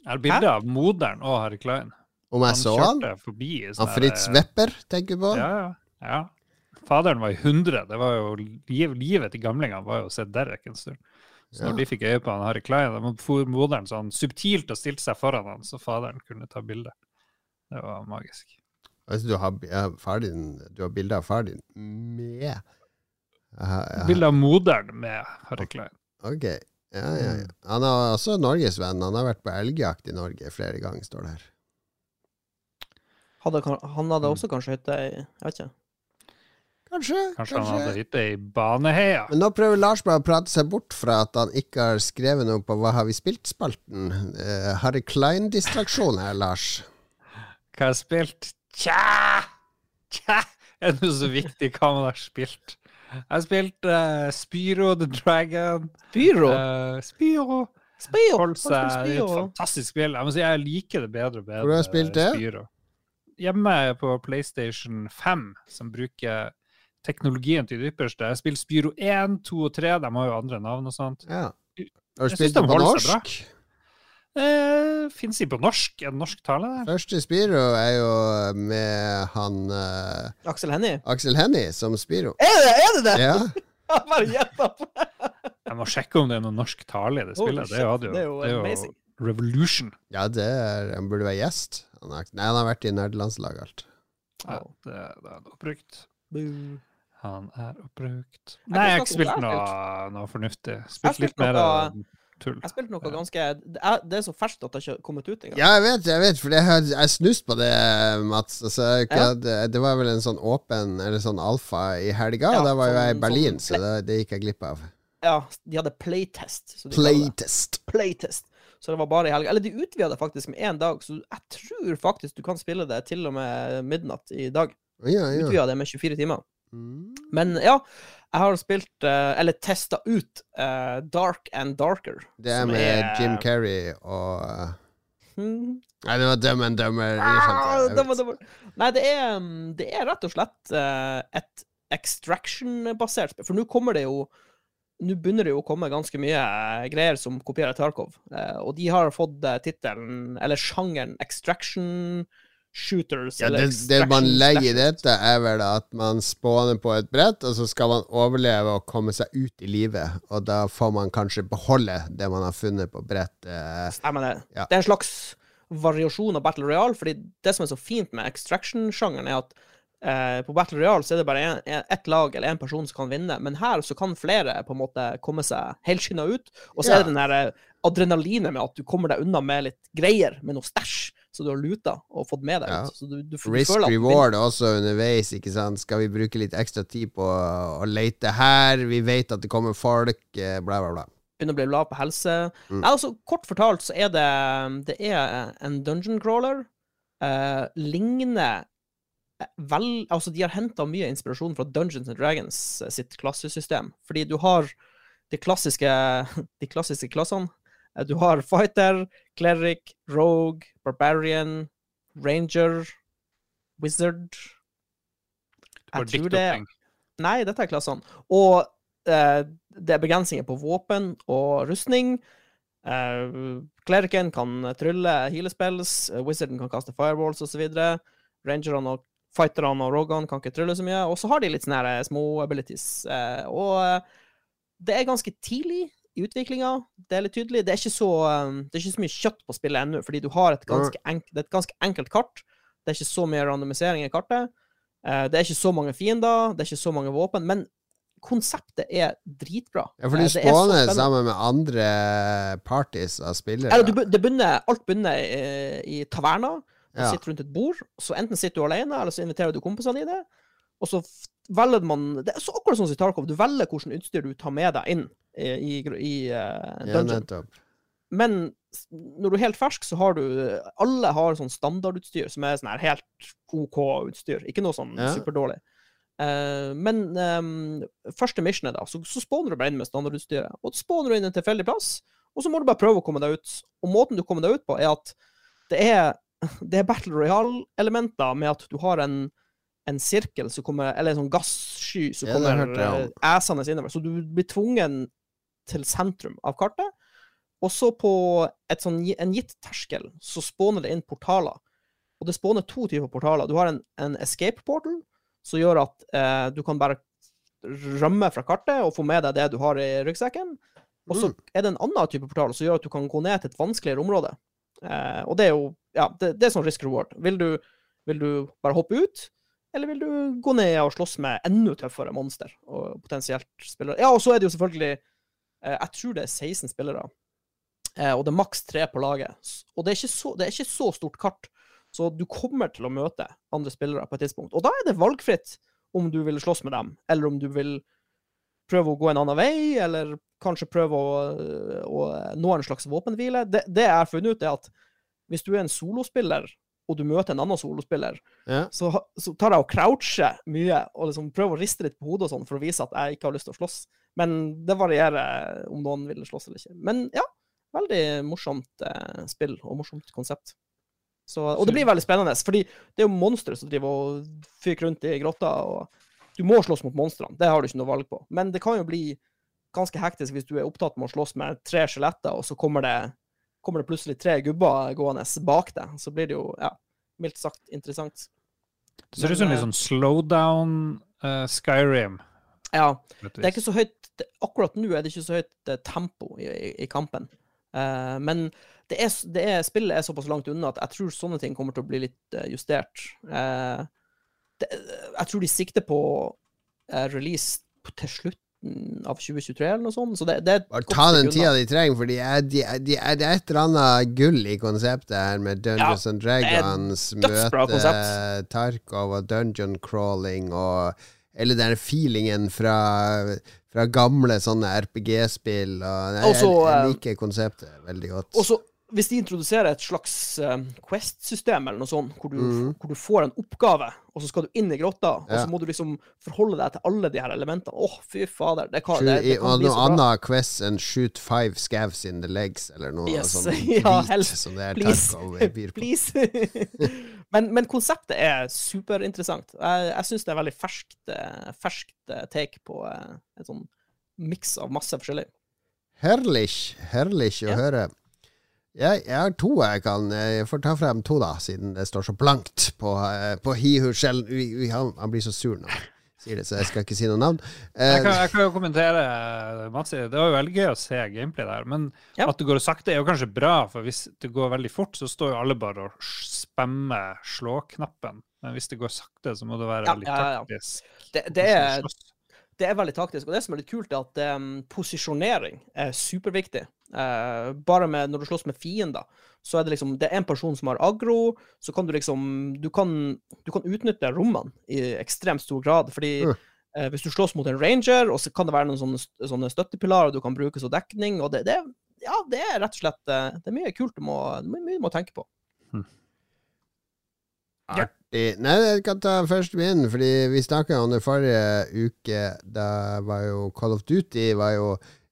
Jeg har bilde av moderen og Harry Klein. Om jeg så han? forbi han sånn Fritz Wepper, tenker du på? Ja, ja, ja. Faderen var i 100. Det var jo liv, Livet til gamlingene var jo å se Derek en stund. Så når Ja. de fikk øye på han Harry Klein, da for moderen sånn subtilt og stilte seg foran han, så faderen kunne ta bilde. Det var magisk. Altså, du har, du har bilde av far din med. Bilde av moderen med Harry Klein. Ok. Ja, ja, ja. Han er også norgesvenn. Han har vært på elgjakt i Norge flere ganger, står det her. Hadde, han hadde Mm. også kanskje hytte Jeg vet ikke. Kanskje. Kanskje kanskje. han hadde hytte i Baneheia. Men nå prøver Lars bare å prate seg bort fra at han ikke har skrevet noe på Hva har vi spilt-spalten. Uh, Harry Klein-distraksjon her, Lars. Hva har jeg spilt? Tja! Tja! Er det noe så viktig hva man har spilt? Jeg har spilt uh, Spyro the Dragon. Spyro? Uh, Spyro. Spyro. Hold seg. Det er et fantastisk spill. Jeg må si jeg liker det bedre og bedre. Hvor har du spilt det? Spyro. Hjemme på PlayStation 5, som bruker teknologien til det ypperste. Jeg spiller Spyro 1, 2 og 3. De har jo andre navn og sånt. Ja. Har du spilt de det på norsk? Eh, Fins de på norsk? Er det norsk tale der? Første Spiro er jo med han eh, Aksel Hennie. Aksel Hennie som Spiro. Er det er det? det? Ja. Jeg bare gjetta på! Jeg må sjekke om det er noe norsk tale i det spillet. Oh, Det, jo, det er jo det er jo amazing. Revolution. ja, det er Han burde være gjest. Han har, nei, han har vært i nerdelandslaget alt. Ja, det, det er brukt. Boo. Han er oppbrukt. Jeg Nei, jeg har ikke spilt noe, noe fornuftig. Spilt litt mer tull. Jeg spilte noe ganske Det er, så ferskt at det ikke har kommet ut engang. Ja, jeg vet, jeg vet, for jeg har jeg snust på det, Mats. Altså, jeg, Ja. det, det var vel en sånn åpen, eller sånn alfa i helga, Ja, og da var jo jeg i sånn- Berlin, sånn så det, det gikk jeg glipp av. Ja, de hadde playtest. så de. Playtest. Playtest. Så det var bare i helga. Eller de utvida det faktisk med én dag, så jeg tror faktisk du kan spille det til og med midnatt i dag. Ja, ja. Utvida det med 24 timer. Mm. Men ja, jeg har spilt, eh, eller testa ut, eh, Dark and Darker. Det er med er- Jim Carrey og Hmm. Nei, det var Dumb and Dumber. Ah, Nei, det er, mm, det er rett og slett et extraction-basert spill. For nå kommer det jo Nå begynner det jo å komme ganske mye greier som kopierer Tarkov. Og de har fått tittelen, eller sjangeren, extraction shooters. Ja, det, det man legger i dette, er vel at man spåner på et brett, og så skal man overleve og komme seg ut i livet. Og da får man kanskje beholde det man har funnet på brettet. Stemmer det. Ja. Det er en slags variasjon av Battle Royale, fordi det som er så fint med extraction-sjangeren, er at eh, på Battle Royale så er det bare ett lag eller én person som kan vinne, men her så kan flere på en måte komme seg helskinna ut. Og så Ja. er det den der eh, adrenalinet med at du kommer deg unna med litt greier, med noe stæsj, så du har luta og fått med deg Ja. ut. Så du, du, du Risk reward også underveis, ikke sant. Skal vi bruke litt ekstra tid på å å lete her? Vi vet at det kommer folk, eh, bla, bla, bla. begynner å bli lav på helse. Mm. Nei, altså, kort fortalt så er det Det er en dungeon crawler. Eh, ligner eh, vel Altså, de har henta mye inspirasjon fra Dungeons and Dragons eh, sitt klassesystem. Fordi du har de klassiske, de klassiske klassene. Eh, Du har fighter, cleric, rogue, barbarian, ranger, wizard Jeg tror det. Nei, dette er klassene. Og eh, det er begrensninger på våpen og rustning. Eh, Klerken kan trylle healespells, uh, wizarden kan kaste fireballs osv. Rangerne og fighterne og rogene kan ikke trylle så mye. Og så har de litt sånne eh, små abilities. Eh, og eh, det er ganske tidlig i utviklinga. Det er litt tydelig. Det er ikke så, eh, det er ikke så mye kjøtt på spillet ennå, fordi du har et ganske, enk, det er et ganske enkelt kart. Det er ikke så mye randomisering i kartet. Eh, det er ikke så mange fiender, det er ikke så mange våpen, men konseptet er dritbra. Ja, for Eh, du er spåner sammen med andre parties av spillere. Eller, du, bu- det begynner, alt begynner i, i taverna. Du Ja. sitter rundt et bord. Så enten sitter du alene, eller så inviterer du kompisene dine. Og så velger man Det er så akkurat sånn som i Tarkov. Du velger hvilket utstyr du tar med deg inn i, i, i uh, dungeon. Ja, Men når du er helt fersk, så har du Alle har sånn standardutstyr som er sånn her helt OK utstyr. Ikke noe sånn Ja. superdårlig. Uh, men um, første missionet, da, så, så spawner du bare inn med standardutstyret. Og så spawner du inn en tilfeldig plass, og så må du bare prøve å komme deg ut. Og måten du kommer deg ut på, er at det er, det er Battle Royale-elementer med at du har en, en sirkel som kommer Eller en sånn gassky som Ja, kommer eh, æsende innover. Så du blir tvungen til sentrum av kartet. Og så på sånn, en gitt terskel så spåner det inn portaler. Og det spåner to typer portaler. Du har en, en escape portal, som gjør at eh, du kan bare rømme fra kartet og få med deg det du har i ryggsekken. Og så Mm. er det en annen type portal som gjør at du kan gå ned til et vanskeligere område. Eh, og det er jo Ja, det, det er sånn risk reward. Vil du, vil du bare hoppe ut, eller vil du gå ned og slåss med enda tøffere monster og potensielt spillere? Ja, og så er det jo selvfølgelig eh, Jeg tror det er 16 spillere. Eh, og det er maks tre på laget. Og det er, så, det er ikke så stort kart, så du kommer til å møte andre spillere på et tidspunkt. Og da er det valgfritt om du vil slåss med dem, eller om du vil prøve å gå en annen vei, eller kanskje prøve å, å nå en slags våpenhvile. Det, det jeg har funnet ut, er at hvis du er en solospiller, og du møter en annen solospiller, Ja. så, så tar jeg og croucher mye, og liksom prøver å riste litt på hodet og sånn, for å vise at jeg ikke har lyst til å slåss. Men det varierer om noen vil slåss eller ikke. Men ja, veldig morsomt eh, spill, og morsomt konsept. Så, og det blir veldig spennende, fordi det er jo monstre som driver og fyker rundt i grotta, og Du må slåss mot monstrene, det har du ikke noe valg på. Men det kan jo bli ganske hektisk hvis du er opptatt med å slåss med tre skjeletter, og så kommer det, kommer det plutselig tre gubber gående bak deg. Så blir det jo, ja, mildt sagt interessant. Det ser ut som litt sånn slowdown uh, Skyrim. Ja, det er ikke så høyt Akkurat nå er det ikke så høyt eh, tempo i, i, kampen. Uh, men det er, det er, spillet er såpass langt unna at jeg tror sånne ting kommer til å bli litt eh, justert. Uh, det, jeg tror de sikter på eh, release på, til slutten av 2023 eller noe sånt. Så det, det Bare ta den tida de trenger, for det er, de er, de er, det et eller annet gull i konseptet her med Dungeons and Dragons, møte. Tarkov og dungeon crawling og Eller den feelingen fra, fra gamle sånne RPG-spill. Og, nei, jeg, jeg eh, liker konseptet veldig godt. Og så hvis de introduserer et slags eh, Quest-system eller noe sånt, hvor du, mm. hvor du får en oppgave, og så skal du inn i grotta, og så må du liksom forholde deg til alle de her elementene. Åh, fy fader. Det kan, det, det kan bli noe så bra. annet quest enn shoot five scavs in the legs, eller noe Yes. sånn Ja, helst. som det er Please. Please. men, men konseptet er superinteressant. Jeg, jeg syns det er veldig ferskt, eh, ferskt eh, take på et en sånn miks av masse forskjellig. Herlig. Herlig å Ja. høre. Jeg, jeg har to jeg kan Jeg får ta frem to, da, siden det står så blankt på, eh, på Hihu Shell. Vi, vi, han, han blir så sur nå. sier det, så jeg skal ikke si noe navn. Jeg kan, Eh, jeg kan jo kommentere, masse, Det var jo veldig gøy å se gameplay der. Men Ja. at det går sakte, er jo kanskje bra, for hvis det går veldig fort, så står jo alle bare og spammer slå-knappen. Men hvis det går sakte, så må det være Ja, veldig taktisk. ja. Det, det, er, det er veldig taktisk. Og det som er litt kult, er at um, posisjonering er superviktig. Eh, bare med når du slåss med fiender, så er det liksom Det er en person som har aggro, så kan du liksom Du kan, du kan utnytte rommene i ekstremt stor grad. Fordi Mm. uh, hvis du slåss mot en ranger, og så kan det være noen sånne, sånne støttepilarer du kan bruke som dekning, og det, det, ja, det er rett og slett eh, Det er mye kult du må, det mye du må tenke på. artig. Nei, jeg kan ta først min, fordi vi snakka om det forrige uke. Da var jo Call of Duty var jo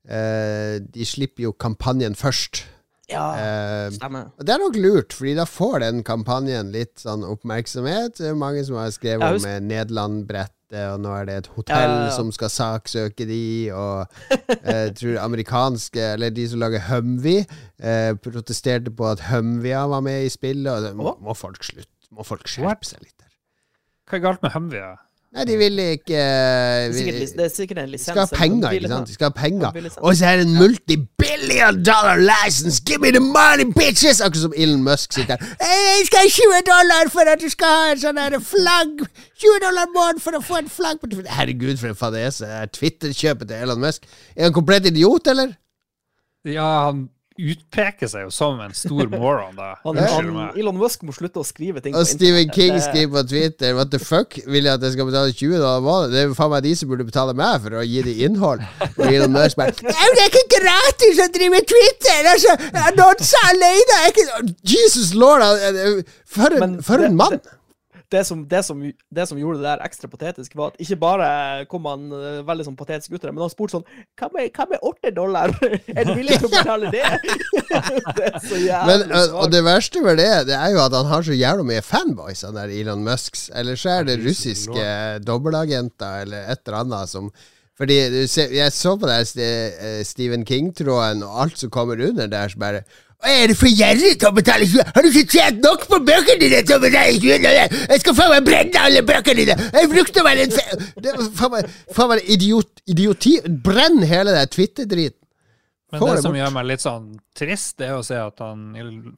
De slipper jo kampanjen først. Ja, Eh, stemmer. Og Det er nok lurt, fordi da får den kampanjen litt sånn oppmerksomhet. Det er mange som har skrevet om eh, Nederland-brettet, og nå er det et hotell Ja, ja, ja. som skal saksøke de, og eh, jeg tror amerikanske, eller de som lager Humvee, eh, protesterte på at Humvea var med i spillet, og det må, må folk slutte. Må folk skjerpe seg litt der. Hva er galt med Humvee? Nei, de vil ikke Det eh, sikkert, vi- lis- det er sikkert en de skal ha penger, ikke sant? De skal ha penger. Og så er det en multibillion dollar license! Give me the money, bitches! Akkurat som Elon Musk sitter her. Jeg skal ha 20 dollar for at du skal ha en sånn flagg! 20 dollar måned for å få en flagg på Herregud, for en fadese. Er Twitter-kjøpet til Elon Musk. Er han komplett idiot, eller? Ja, han utpeker seg jo som en stor moron, da. Han, han. Elon Musk må slutte å skrive ting Og Stephen. King skriver på Twitter What the fuck? Vil jeg at jeg skal betale 20 dollar måneden? Det er jo faen meg de som burde betale meg for å gi det innhold. Og Elon Musk bare «Nei, Det er ikke gratis å drive Twitter! Altså, annonser alene er ikke Jesus lord! For en, for det- en mann! det- det som, det, som, det som gjorde det der ekstra patetisk, var at ikke bare kom han eh, veldig sånn patetisk ut av det, men han spurte sånn Hva med, hva med åtte dollar? Er du villig til å betale det? det er så jævlig Men, ø, og det verste med det, det er jo at han har så jævla mye fanboys, han der Elon Musks. Eller så er det russiske dobbeltagenter eller et eller annet som Fordi du ser, jeg så på den eh, Stephen King-tråden, og alt som kommer under der, så bare «Å, er det for gjerrig til å betale 20? Har du ikke tjent nok på bøkene dine til å betale 20? dollar? Jeg skal faen meg brenne alle bøkene dine! Jeg brukte vel en faen meg, idiot, idioti. Brenn hele det Twitter-driten. Men Få det som bort. gjør meg litt sånn trist, det er å se at han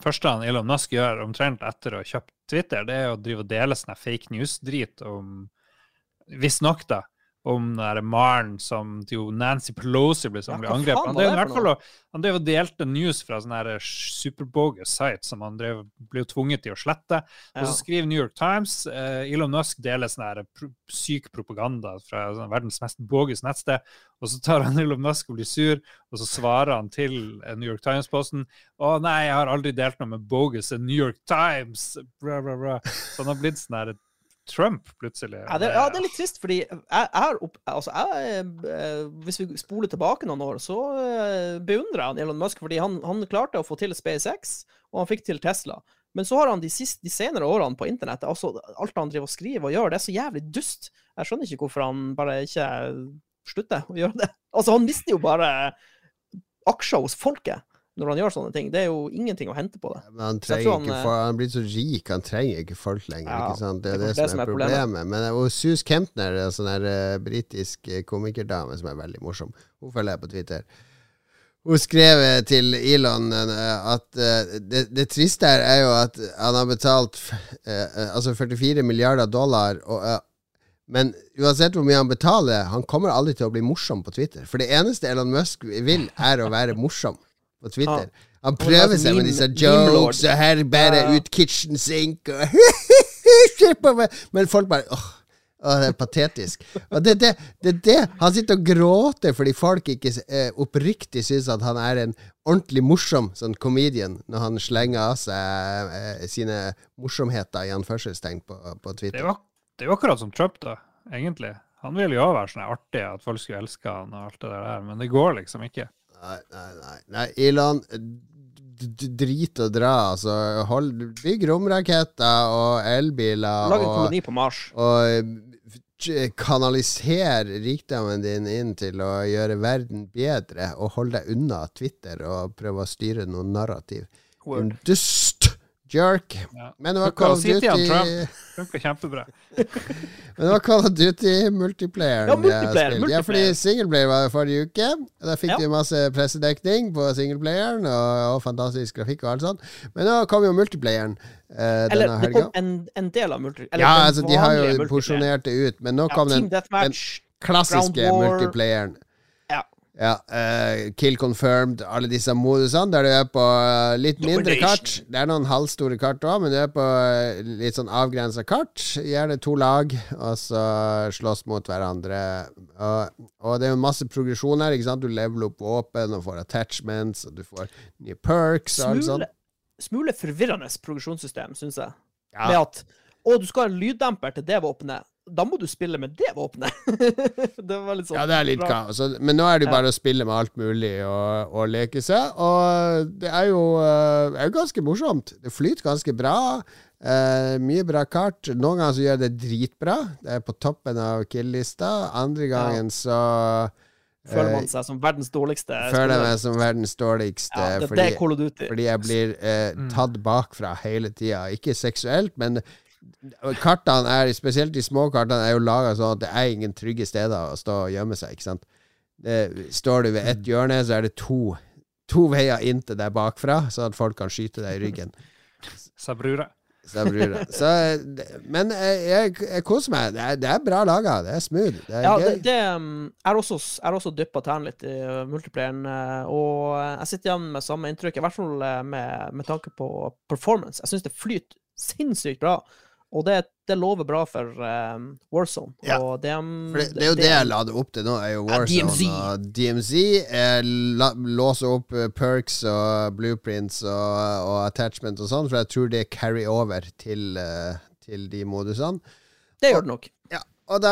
første han Elon Musk gjør omtrent etter å ha kjøpt Twitter, det er å drive og dele sånn fake news-drit om Visstnok, da. Om den Maren som jo Nancy Pelosi ble, som Ja, ble angrepet. Han drev i hvert fall han drev og delte news fra sånne her superbogus sites som han drev, ble tvunget til å slette. Og så skriver New York Times eh, Elon Musk deler sånn her pro syk propaganda fra sånn verdens mest bogus nettsted. Og så tar han Elon Musk og blir sur, og så svarer han til eh, New York Times-posten Å nei, jeg har aldri delt noe med bogus eh, New York Times. Bra, bra, bra. Så han har blitt sånn Trump, plutselig. Ja det, ja, det er litt trist, fordi jeg, jeg altså jeg, eh, Hvis vi spoler tilbake noen år, så eh, beundrer jeg Elon Musk, fordi han, han klarte å få til SpaceX, og han fikk til Tesla. Men så har han de, siste, de senere årene på internettet, altså alt han driver og skriver og gjør, det er så jævlig dust. Jeg skjønner ikke hvorfor han bare ikke slutter å gjøre det. Altså, han mister jo bare aksjer hos folket når han gjør sånne ting. Det er jo ingenting å hente på det. Men han trenger han, ikke eh, for, Han blitt så rik, han trenger ikke folk lenger. Ja, ikke sant? Det er det det, det som er problemet. Men og Sus Kempner, en sånn her eh, britisk eh, komikerdame som er veldig morsom, hun følger jeg på Twitter. Hun skrev til Elon at det, det triste her er jo at han har betalt altså 44 milliarder dollar, og, men uansett hvor mye han betaler, han kommer aldri til å bli morsom på Twitter. For det eneste Elon Musk vil, er å være morsom på Twitter. Han prøver altså seg med disse jokes, og her bærer Ja. ut kitchen sink og! Men folk bare åh, åh, det er patetisk. Og det, det, det, det Han sitter og gråter fordi folk ikke eh, oppriktig syns at han er en ordentlig morsom sånn comedian når han slenger av seg eh, sine morsomheter i anførselstegn på, på Det er, Twitter. det er jo akkurat som Trump, da, egentlig. Han vil jo også være sånn artig, at folk skulle elske han og alt det der, men det går liksom ikke. Nei, nei, nei. nei Elon, drit og dra. Altså, hold, bygg romraketter og elbiler. Lag en koloni på Mars. Og eh, kanaliser rikdommen din inn til å gjøre verden bedre, og hold deg unna Twitter og prøve å styre noe narrativ. Word. dust jerk. Ja. Men det var Call of Duty Trump? Funker kjempebra. Men det var Call of Duty multiplayer. Ja, multiplayer, Ja, fordi singleplayer var det forrige uke. Og Da fikk Ja. de masse pressedekning på singleplayeren, og, og fantastisk grafikk og alt sånt. Men nå kom jo multiplayeren eh, Eller denne det helga. kom en, en del av multiplayeren. Ja, altså, de har jo porsjonert det ut, men nå ja, kom den, den klassiske multiplayeren. Ja. Eh, Kill confirmed, alle disse modusene der du er på eh, litt mindre kart. Det er noen halvstore kart òg, men du er på eh, litt sånn avgrensa kart. Gjerne to lag, og så slåss mot hverandre. Og, det er jo masse progresjon her. ikke sant? Du leveler opp våpen og får attachments, og du får nye perks og alt sånt. smule forvirrende progresjonssystem, syns jeg. Ja. Med at å, du skal ha lyddemper til det våpenet. Da må du spille med det våpenet! det var litt sånn Ja, det er litt bra. kaos. Men nå er det jo bare å spille med alt mulig og, og leke seg. Og det er jo, eh, er jo ganske morsomt. Det flyter ganske bra. Eh, mye bra kart. Noen ganger så gjør det dritbra. Det er på toppen av kill-lista. Andre gangen så Føler eh, man seg som verdens dårligste føler meg som verdens dårligste. ja, det, det fordi, er Duty. fordi jeg blir eh, Mm. tatt bakfra hele tida. Ikke seksuelt, men kartene er, spesielt de små kartene, er jo laga sånn at det er ingen trygge steder å stå og gjemme seg. ikke sant? Det, står du ved ett hjørne, så er det to, to veier inn til deg bakfra, så at folk kan skyte deg i ryggen. Sa brura. Så jeg men jeg, jeg, jeg koser meg. Det er, det er bra laga. Det er smooth. Det er Ja, gøy. det, det um, er også, er også dyppa tærne litt i uh, multiplayeren, uh, og uh, jeg sitter igjen med samme inntrykk, i hvert fall med, med tanke på performance. Jeg syns det flyter sinnssykt bra, og det, det lover bra for um, Warzone. Ja, um, For det, det er jo det jeg lader opp til nå, er jo Ja, Warzone DMZ. og DMZ. Låser opp eh, perks og blueprints og, og attachment og sånn, for jeg tror det carry over til, eh, til de modusene. Det gjør det nok. Ja, og da,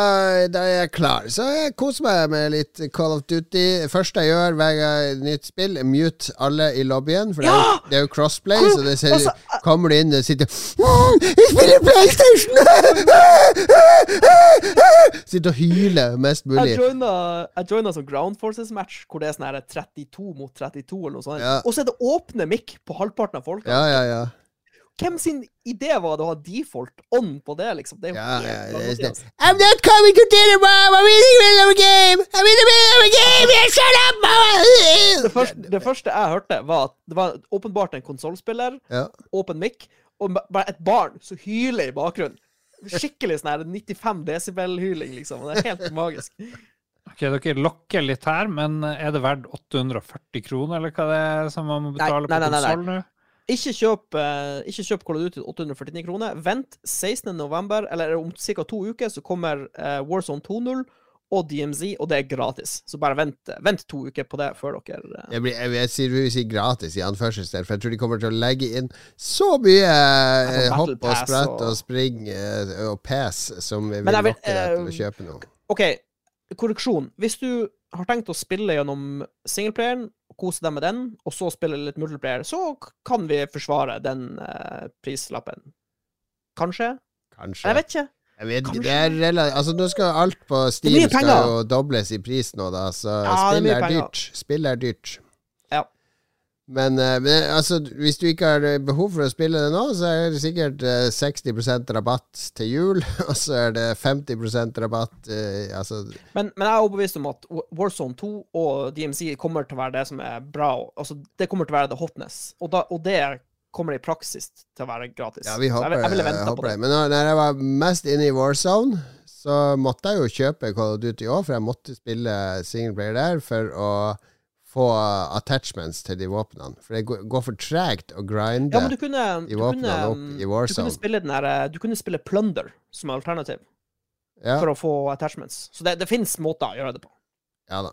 da er jeg klar. Så jeg koser meg med litt Call of Duty. Første jeg gjør hver gang jeg nytt spill, mute alle i lobbyen. For det, er jo, det er jo crossplay, så det ser, altså, kommer du inn og sitter «Mm, Jeg spiller PlayStation! Sitter og hyler mest mulig. Jeg joina, sånn Ground Forces-match, hvor det er sånn her 32 mot 32, eller noe sånt. Ja. Og så er det åpne mic på halvparten av folka. Ja, ja, ja. Hvem sin idé var det å ha default on på det, liksom? Det er jo Ja, helt ja, det er det. altså. I'm not coming to dinner, mom! I'm in the middle of a game! I'm in the middle of a game! Yeah, shut up, Det første, det første jeg hørte, var at det var åpenbart en konsollspiller, Ja. open mic, og bare et barn som hyler i bakgrunnen. Skikkelig sånn her 95 desibel-hyling, liksom. Det er helt magisk. Ok, Dere lokker litt her, men er det verdt 840 kroner, eller hva det er som man må betale nei, på nei, nei, nei. konsoll nå? Ikke kjøp, eh, ikke kjøp Call of Duty til 849 kroner. Vent 16. november, eller om ca. to uker, så kommer eh, Warzone 2.0 og DMZ, og det er gratis. Så bare vent, vent to uker på det før dere eh, Jeg, blir, jeg, jeg sier vi vil si gratis i anførselstegn, for jeg tror de kommer til å legge inn så mye eh, hopp og sprett og- og spring eh, og pass som vil vil, lokke deg til å kjøpe noe. OK, korreksjon. Hvis du har tenkt å spille gjennom singleplayeren, kose deg med den, og så spille litt multiplayer, så kan vi forsvare den eh, prislappen. Kanskje? Kanskje. Jeg vet ikke. Jeg vet det er relativt, Altså, nå skal alt på Steam skal jo dobles i pris nå, da, så Ja, spill er er dyrt. Spill er dyrt. Men, eh, men altså, hvis du ikke har behov for å spille det nå, så er det sikkert eh, 60% rabatt til jul, og så er det 50% rabatt eh, Altså, Men, men jeg er overbevist om at Warzone 2 og DMC kommer til å være det som er bra. Altså, det kommer til å være the hotness. Og, da, og det kommer i praksis til å være gratis. ja, vi håper, jeg, jeg jeg på håper det. Men når, når jeg var mest inne i Warzone, så måtte jeg jo kjøpe Call of Duty òg, for jeg måtte spille single player der for å få attachments til de våpnene. For det går for tregt å grinde. Ja, kunne, de du våpnene kunne, opp i du Warzone. kunne spille den der, eh, Du kunne spille Plunder som alternativ ja, for å få attachments. Så det, det fins måter å gjøre det på. ja da.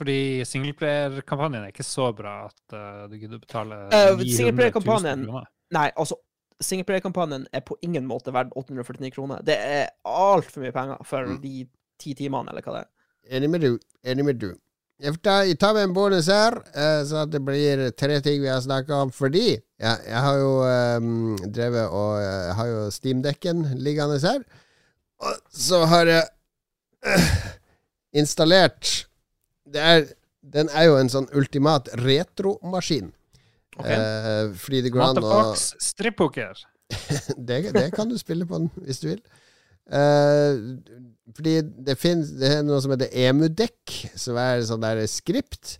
Fordi singleplayerkampanjen er ikke så bra at uh, du gidder å betale Eh, 900 000 kroner. Nei, altså Singleplayer-kampanjen er på ingen måte verdt 849 kroner. Det er altfor mye penger for Mm. de ti timene, eller hva det er. Enig med du. Enig med du. Jeg tar, jeg tar med en bonus her, eh, så det blir tre ting vi har snakka om. Fordi ja, jeg har jo um, drevet og eh, Jeg har jo Steamdekken liggende her. Og så har jeg uh, installert det er, Den er jo en sånn ultimat retromaskin. Ok. Uh, fordi det går an å Matafox strippoker. det, det kan du spille på den hvis du vil. Eh, fordi det finnes Det er noe som heter EmuDekk, som er sånn der skript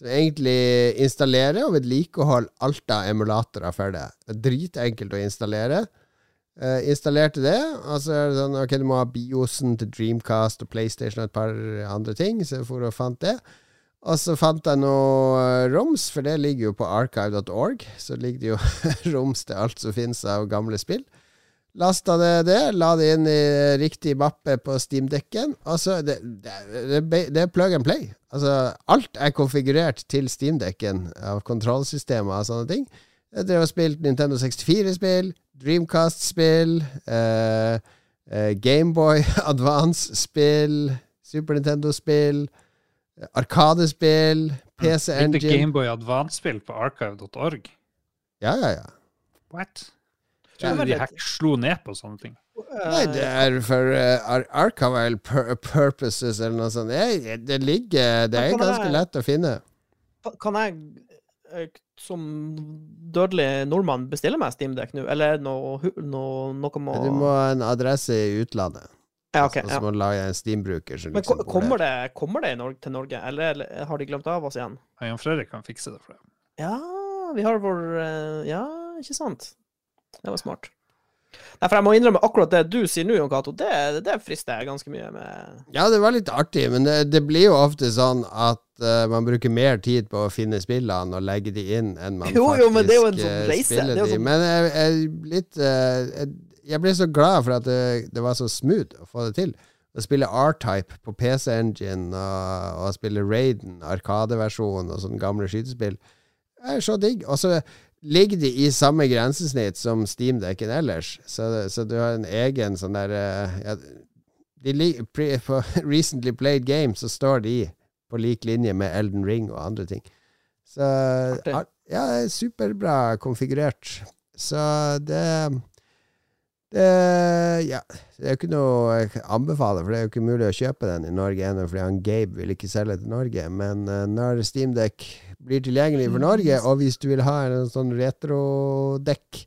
som egentlig installerer og vedlikeholder alt av emulatorer for. Det Dritenkelt å installere. Uh, installerte det, og så er det sånn Ok, du må ha Biosen til Dreamcast og PlayStation og et par andre ting, så jeg for og fant det. Og så fant jeg noe eh, roms, for det ligger jo på archive.org. Så ligger det jo roms til alt som finnes av gamle spill. Lasta det det, la det inn i riktig mappe på Steamdekken. Og så det, det, det, er plug and play. Altså, alt er konfigurert til Steam-dekken av kontrollsystemer og sånne ting. Jeg drev og spilte Nintendo 64-spill, Dreamcast-spill, eh, eh, Gameboy Advance-spill, Super Nintendo-spill, Arkadespill, PC Litt Engine Gameboy Advance-spill på archive.org. Ja, ja, ja. What? Ja, Tror du de hack slo ned på sånne ting? Nei, det er for uh, archival purposes eller noe sånt. Det, det ligger Det er ganske jeg- lett å finne. Kan- jeg eh, som dødelig nordmann bestille meg Steamdeck nå, eller er noe, noe, noe må Du må ha en adresse i utlandet. Ja, OK. Og så må du lage en Steam-bruker. som liksom ko- kommer det, kommer det Norge, til Norge, eller, eller har de glemt av oss igjen? Jan Fredrik kan fikse det for deg. Ja, vi har vår eh, Ja, ikke sant? Det var smart. Nei, for jeg må innrømme akkurat det du sier nå, Jon Cato, det, det frister jeg ganske mye med. Ja, det var litt artig, men det, det blir jo ofte sånn at uh, man bruker mer tid på å finne spillene og legge de inn, enn man Jo, faktisk jo, men det er jo en sånn eh, reise. spiller Det er jo de. sånn- Men jeg, jeg, litt, uh, jeg, jeg ble så glad for at det, det var så smooth å få det til. Å spille R-Type på PC Engine og, og spille Raiden, Arkadeversjon og sånne gamle skytespill, er så digg. Og så ligger de i samme grensesnitt som Steamdekken ellers, så, så du har en egen sånn der eh, ja, de På Recently Played Game så står de på lik linje med Elden Ring og andre ting. Så Artig. ja, det er superbra konfigurert. Så det det, ja, det er jo ikke noe jeg kan anbefale, for det er jo ikke mulig å kjøpe den i Norge ennå, fordi han Gabe vil ikke selge til Norge. Men eh, når Steamdeck blir tilgjengelig for Norge, og hvis du vil ha en sånn retrodekk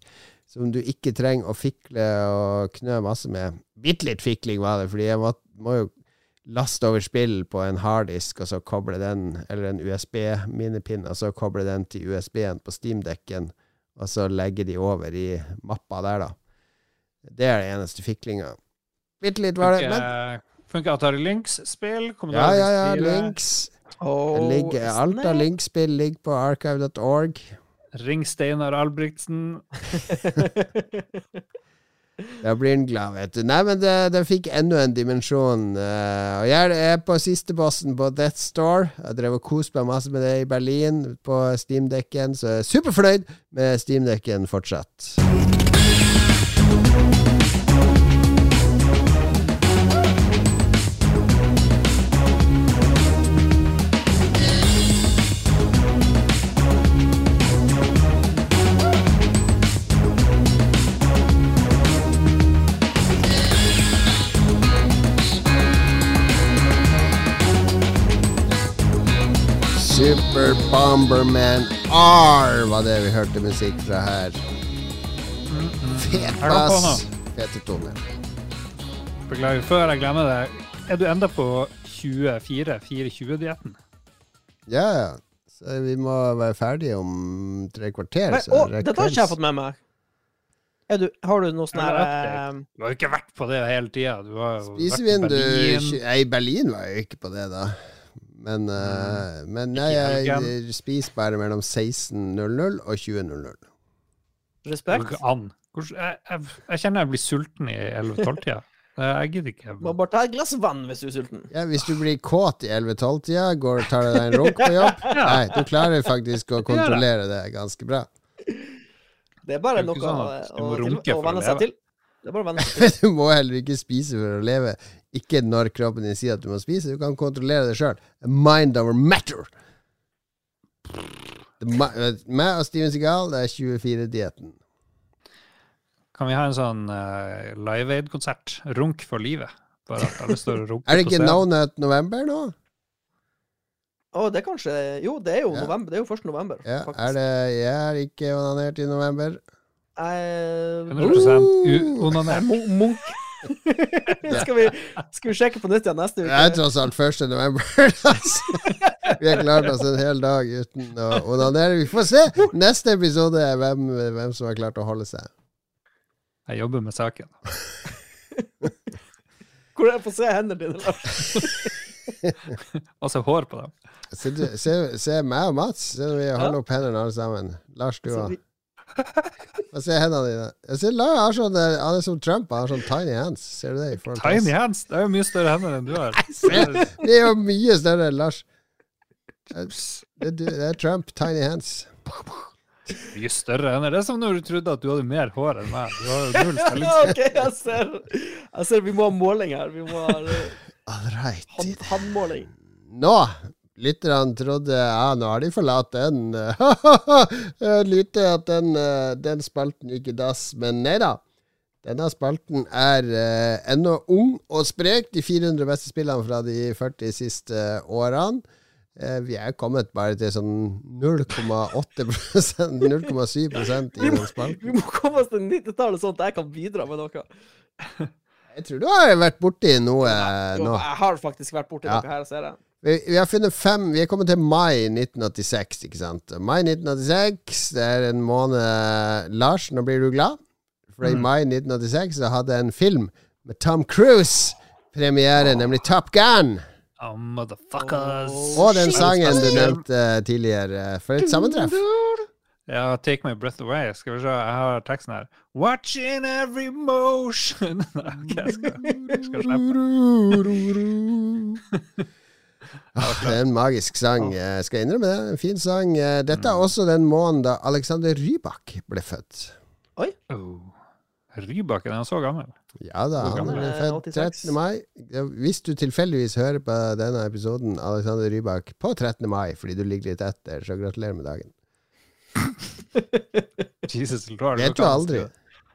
som du ikke trenger å fikle og knø masse med Bitte litt fikling var det, fordi jeg må, må jo laste over spill på en harddisk, og så koble den, eller en USB-minnepinne, og så koble den til USB-en på Steamdekken, og så legge de over i mappa der, da. Det er det eneste fiklinga. Bitte litt var det, men Funker, Atari Lynx-spill? Ja, ja, ja. Links. Oh, ligger, alt av Link-spill ligger på archive.org. Ring Steinar Albrigtsen. Da blir en glad, vet du. Nei, men det, det fikk enda en dimensjon. Uh, og jeg er på siste bossen på Death Store. Jeg drev og koste meg masse med det i Berlin på Steamdekken, så jeg er superfornøyd med Steamdekken fortsatt. Super Bomberman R var det vi hørte musikk fra her. Fet bass. Fete toner. Beklager. Før jeg glemmer det, er du enda på 24-24-dietten? Ja, ja. Så vi må være ferdige om tre kvarter. Nei, så å, dette har ikke jeg fått med meg. Er du, har du noe sånn her eh, Du har jo ikke vært på det hele tida. Spisevindu i Berlin. Var jeg jo ikke på det, da. Men, uh, men nei, jeg, spiser bare mellom 16.00 og 20.00. Respekt? an. Jeg, jeg, jeg kjenner jeg blir sulten i 11-12-tida. Jeg gidder ikke. Må bare ta et glass vann hvis du er sulten. Ja, hvis du blir kåt i 11-12-tida, går og tar deg en runk på jobb Nei, du klarer faktisk å kontrollere det ganske bra. Det er bare Det er noe sånn å, å, å å venne seg til. Det er bare å venne seg til. Du må heller ikke spise for å leve. Ikke når kroppen din sier at du må spise. Du kan kontrollere det sjøl. Mind over matter. Eh, Meg og Steven Segal, det er 24-dietten. Kan vi ha en sånn uh, Live Aid-konsert? Runk for livet. Bare at alle står og runker Er det ikke. No Nut November nå? Å, det er kanskje Jo, det er jo Ja. november. Det er jo 1. november, Ja, faktisk. er det Jeg er ikke onanert i november. Uh, 100 Nei, uonanert. Munch. det skal, vi, skal vi sjekke på nytt igjen neste Det er uke? tross alt 1. november. altså. Vi har klart oss en hel dag uten å onanere. Vi får se! Neste episode er hvem, hvem som har klart å holde seg. Jeg jobber med saken. Hvor er jeg få se hendene dine, Lars? Altså hår på dem. Se, se, se meg og Mats. Se når vi holder opp hendene alle sammen. Lars, du Så òg. Vi- Se hendene dine. Jeg ser Lars har sånn eh, Han er som Trump. Han har sånn tiny hands. Ser du det? Tiny oss? Hands! Det er jo mye større hender enn du har. Det er jo mye større enn Lars. Det, det, det er Trump. Tiny hands. Mye større hender. Det er som når du trodde at du hadde mer hår enn meg. Du har jo null Ja, okay, OK, jeg ser, jeg ser vi må ha måling her. Vi må ha eh, All right. hand, handmåling. Nå Lytterne trodde ja, nå har de forlatt den. Lytte at den, eh, den spalten gikk i dass, men nei da. Denne spalten er eh, ennå ung og sprek. De 400 beste spillene fra de 40 siste årene. Eh, vi er kommet bare til sånn 0,8% 0,7% i den spalten. Vi må komme oss til 90-tallet, sånn at jeg kan bidra med noe. Jeg tror du har vært borti noe Jo, nå. jeg har faktisk vært borti Ja. noe her, ser jeg. Vi, vi har funnet fem Vi er kommet til mai 1986, ikke sant? Mai 1986, det er en måned Lars, nå blir du glad. For i Mm. mai 1986 så hadde en film med Tom Cruise premiere, nemlig Top Gun. Oh, motherfuckers. Og den sangen du nevnte tidligere. For et sammentreff. Ja, Take My Breath Away. Skal vi se, jeg har teksten her. Watching every motion Ok, jeg skal, jeg skal slippe. Det er en magisk sang. Jeg skal innrømme det. En fin sang. Eh, Dette er også den måneden da Alexander Rybak ble født. Oh. Rybak, er han så gammel? Ja da, han ble er født 13. mai. Hvis du tilfeldigvis hører på denne episoden, Alexander Rybak, på 13. mai, fordi du ligger litt etter, så gratulerer med dagen. Jesus Lord. Vet du aldri.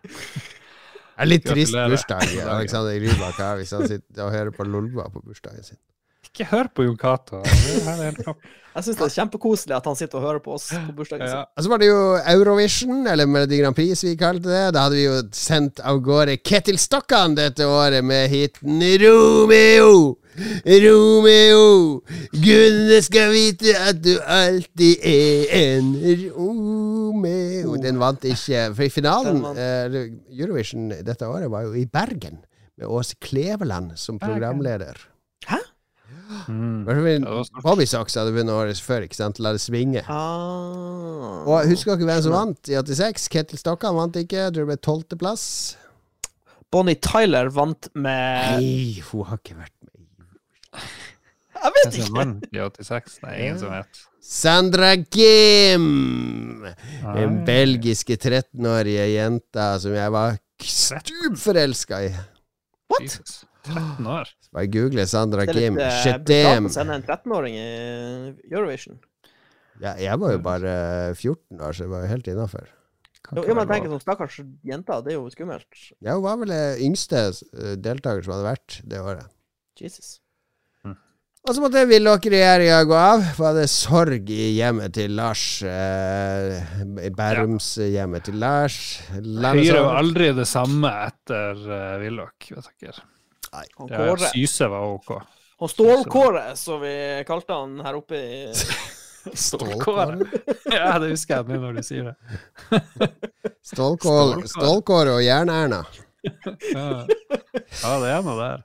Det er litt trist bursdag Alexander Rybak har hvis han sitter og hører på Lolba på bursdagen sin. Ikke hør på Jon Cato. Jeg syns det er kjempekoselig at han sitter og hører på oss på bursdagen sin. Ja. Og så var det jo Eurovision, eller Melodi Grand Prix, som vi kalte det. Da hadde vi jo sendt av gårde Ketil Stokkan dette året med hiten Romeo. Romeo, gudene skal vite at du alltid er en Romeo. Den vant ikke, for i finalen eh, Eurovision dette året var jo i Bergen, med Åse Kleveland som Bergen. programleder. Mm. Hva er Ja, det var stort. Bobby Socks hadde vunnet året før, ikke sant? La det svinge. Ah. Og husker dere hvem som vant i 86? Ketil Stokkan vant ikke. Jeg tror det ble tolvteplass. Bonnie Tyler vant med Nei, hun har ikke vært med. Jeg vet ikke! vant i 86? Det er ingen som vet. Sandra Gim! Den belgiske 13-årige jenta som jeg var stupforelska i. What? Jesus. 13 år. Bare google Sandra Det er litt eh, brutalt å sende en 13-åring i Eurovision. Ja, jeg var jo bare 14 år, så jeg var jo helt innafor. Jo, jo, men tenker sånn stakkars jenta, det er jo skummelt. Ja, hun var vel den yngste eh, deltaker som hadde vært det året. Jesus. Og så måtte Willoch-regjeringa gå av. Var det sorg i hjemmet til Lars? Eh, I Bærumshjemmet til Lars. Høyre var aldri det samme etter uh, Willoch, vet dere. Han Ja, Kåre. Syse var OK. Og Stålkåre, som vi kalte han her oppe i Stålkåre. ja, det husker jeg nå når du sier det. Stålkål, Stålkål. Stålkåre og Jern-Erna. Ja. ja, det er noe der.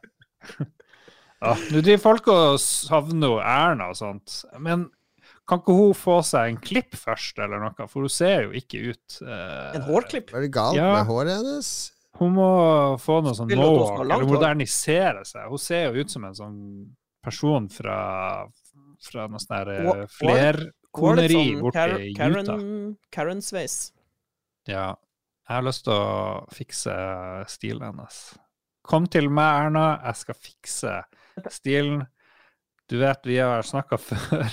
Ja, Nå driver folk og savner Erna og sånt, men kan ikke hun få seg en klipp først, eller noe? For hun ser jo ikke ut eh, En hårklipp. Var det galt Ja. med håret hennes? Hun må få noe sånn mohawk, eller modernisere seg. Hun ser jo ut som en sånn person fra, fra noe sånn der eh, flerkoneri sånn borte Karen- i Karen, Utah. Karen-sveis. Ja. Jeg har lyst til å fikse stilen hennes. Kom til meg, Erna. Jeg skal fikse stilen. Du vet, vi har snakka før.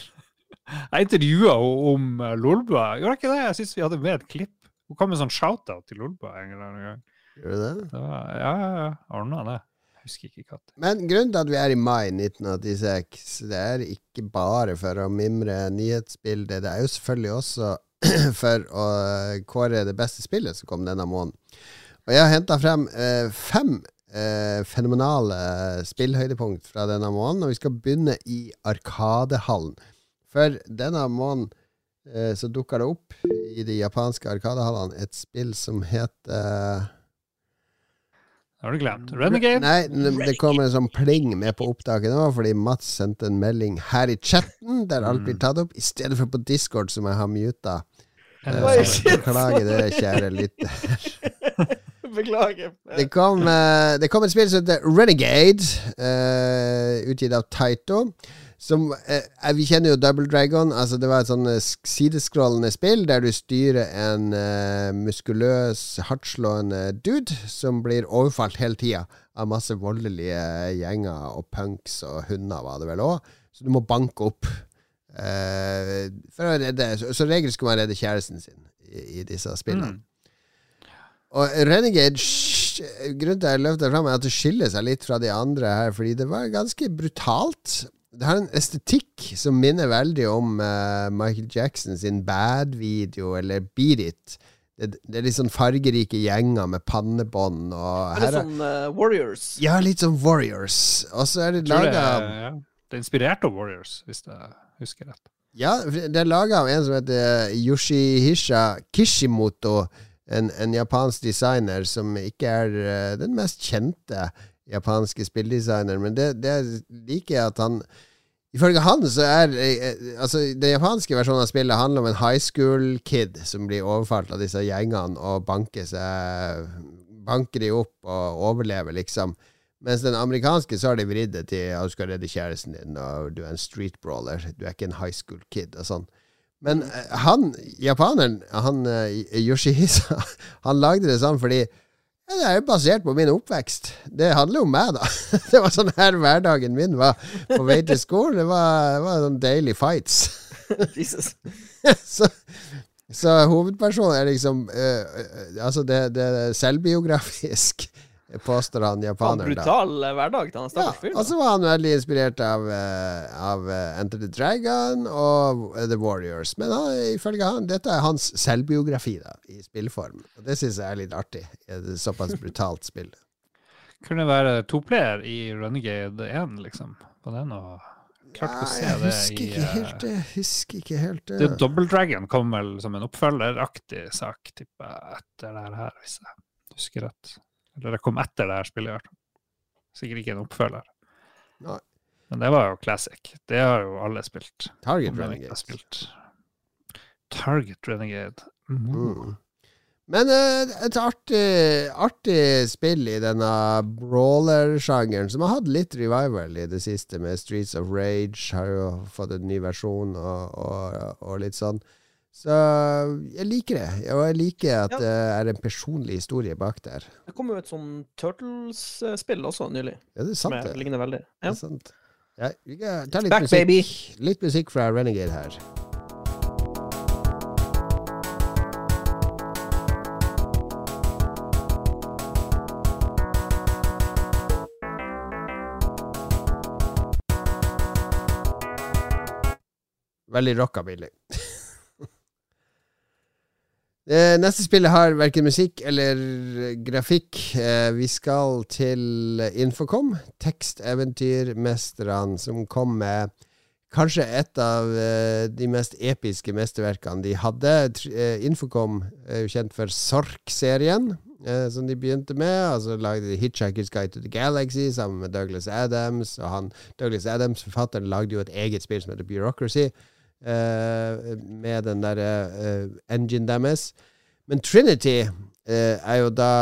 Jeg intervjua henne om eh, Lolbua. Gjorde jeg ikke det? Jeg syns vi hadde med et klipp. Hun kom med sånn shout-out til Lolbua en eller annen gang. Gjør du det? Ja, ja, ja, ja. Ordna det. Husker ikke katt. Men grunnen til at vi er i mai 1986, det er ikke bare for å mimre nyhetsbildet. Det er jo selvfølgelig også for å kåre det beste spillet som kom denne måneden. Og jeg har henta frem eh, fem eh, fenomenale spillhøydepunkt fra denne måneden, og vi skal begynne i Arkadehallen. For denne måneden eh, så dukka det opp i de japanske arkadehallene et spill som heter Det har du glemt. Renegade? Nei, det kom en sånn pling med på opptaket nå, fordi Mats sendte en melding her i chatten der alt blir tatt opp, i stedet for på Discord, som jeg har muta. Er Eh. Beklager det, kjære lytter. Beklager. Det kom, eh, det kom et spill som heter Renegade, eh, utgitt av Taito. Som, eh, eh, vi kjenner jo Double Dragon. Altså Det var et sånn eh, sideskrollende spill der du styrer en eh, muskuløs, hardtslående dude som blir overfalt hele tida av masse voldelige gjenger og punks og hunder, var det vel òg. Så du må banke opp. eh, for å redde Så, så regel skulle man redde kjæresten sin i, i disse spillene. Mm. Og Renegade Grunnen til at jeg løfter det fram, er at det skiller seg litt fra de andre her, fordi det var ganske brutalt. Det har en estetikk som minner veldig om uh, Michael Jackson sin Bad-video, eller Beat It. Det, det er litt sånn fargerike gjenger med pannebånd og Er det er- sånn uh, Warriors? Ja, litt sånn Warriors. Og så er det laga ja. det er inspirert av Warriors, hvis jeg husker rett. Ja, det er laga av en som heter Yoshihisha Kishimoto. En, en japansk designer som ikke er uh, den mest kjente japanske spilldesigneren. Men det, det liker jeg at han Ifølge han så er eh, Altså, den japanske versjonen av spillet handler om en high school-kid som blir overfalt av disse gjengene og banker seg Banker de opp og overlever, liksom. Mens den amerikanske så har de vridd det til at du skal redde kjæresten din, og du er en street brawler. Du er ikke en high school kid og sånn. Men eh, han, japaneren, han eh, Yoshihisa, han lagde det sånn fordi ja, det er jo basert på min oppvekst. Det handler jo om meg, da. Det var sånn her hverdagen min var på vei til skolen. Det var, det var sånn daily fights. Jesus. så, så hovedpersonen er liksom eh, Altså, det, det er selvbiografisk, påstår han japaneren. brutal da. hverdag til han Ja, stakkars fyren. og så var han veldig inspirert av, eh, av eh, Enter the Dragon og eh, The Warriors. Men han, ifølge han, dette er hans selvbiografi da, i spillform. Og det syns jeg er litt artig. Det Et såpass brutalt spill. Kunne være toplayer i Renegade 1, liksom? På den og klart å se jeg det i ikke eh, helt det. Husker ikke helt det. The Double Dragon kom vel som en oppfølgeraktig sak, tipper jeg, etter det her, hvis jeg husker rett. Eller det kom etter det her spillet, i hvert fall. Sikkert ikke en oppfølger. Nei. Men det var jo classic. Det har jo alle spilt. Target Renegade. spilt. Target Renegade. Mm. Mm. Men eh, et artig, artig spill i denne brawler-sjangeren, som har hatt litt revival i det siste, med Streets of Rage, har jo fått en ny versjon og, og, og litt sånn. Så jeg liker det. Og jeg liker at Ja. det er en personlig historie bak der. Det kom jo et sånn Turtles-spill også nylig, Ja, det er sant, som ligner veldig. det er sant. Ja, vi kan ta litt Back, musikk. baby. Litt musikk fra Renegade her. Veldig rockabilly. Det neste spillet har verken musikk eller grafikk. Eh, vi skal til Infocom, teksteventyrmesterne, som kom med kanskje et av eh, de mest episke mesterverkene de hadde. Eh, Infocom er jo kjent for Sork-serien, eh, som de begynte med. Altså lagde de Hitchhiker's Guide to the Galaxy sammen med Douglas Adams. Og han, Douglas Adams, forfatteren, lagde jo et eget spill som heter Bureaucracy, eh, med den derre eh, engine deres. Men Trinity eh, er jo da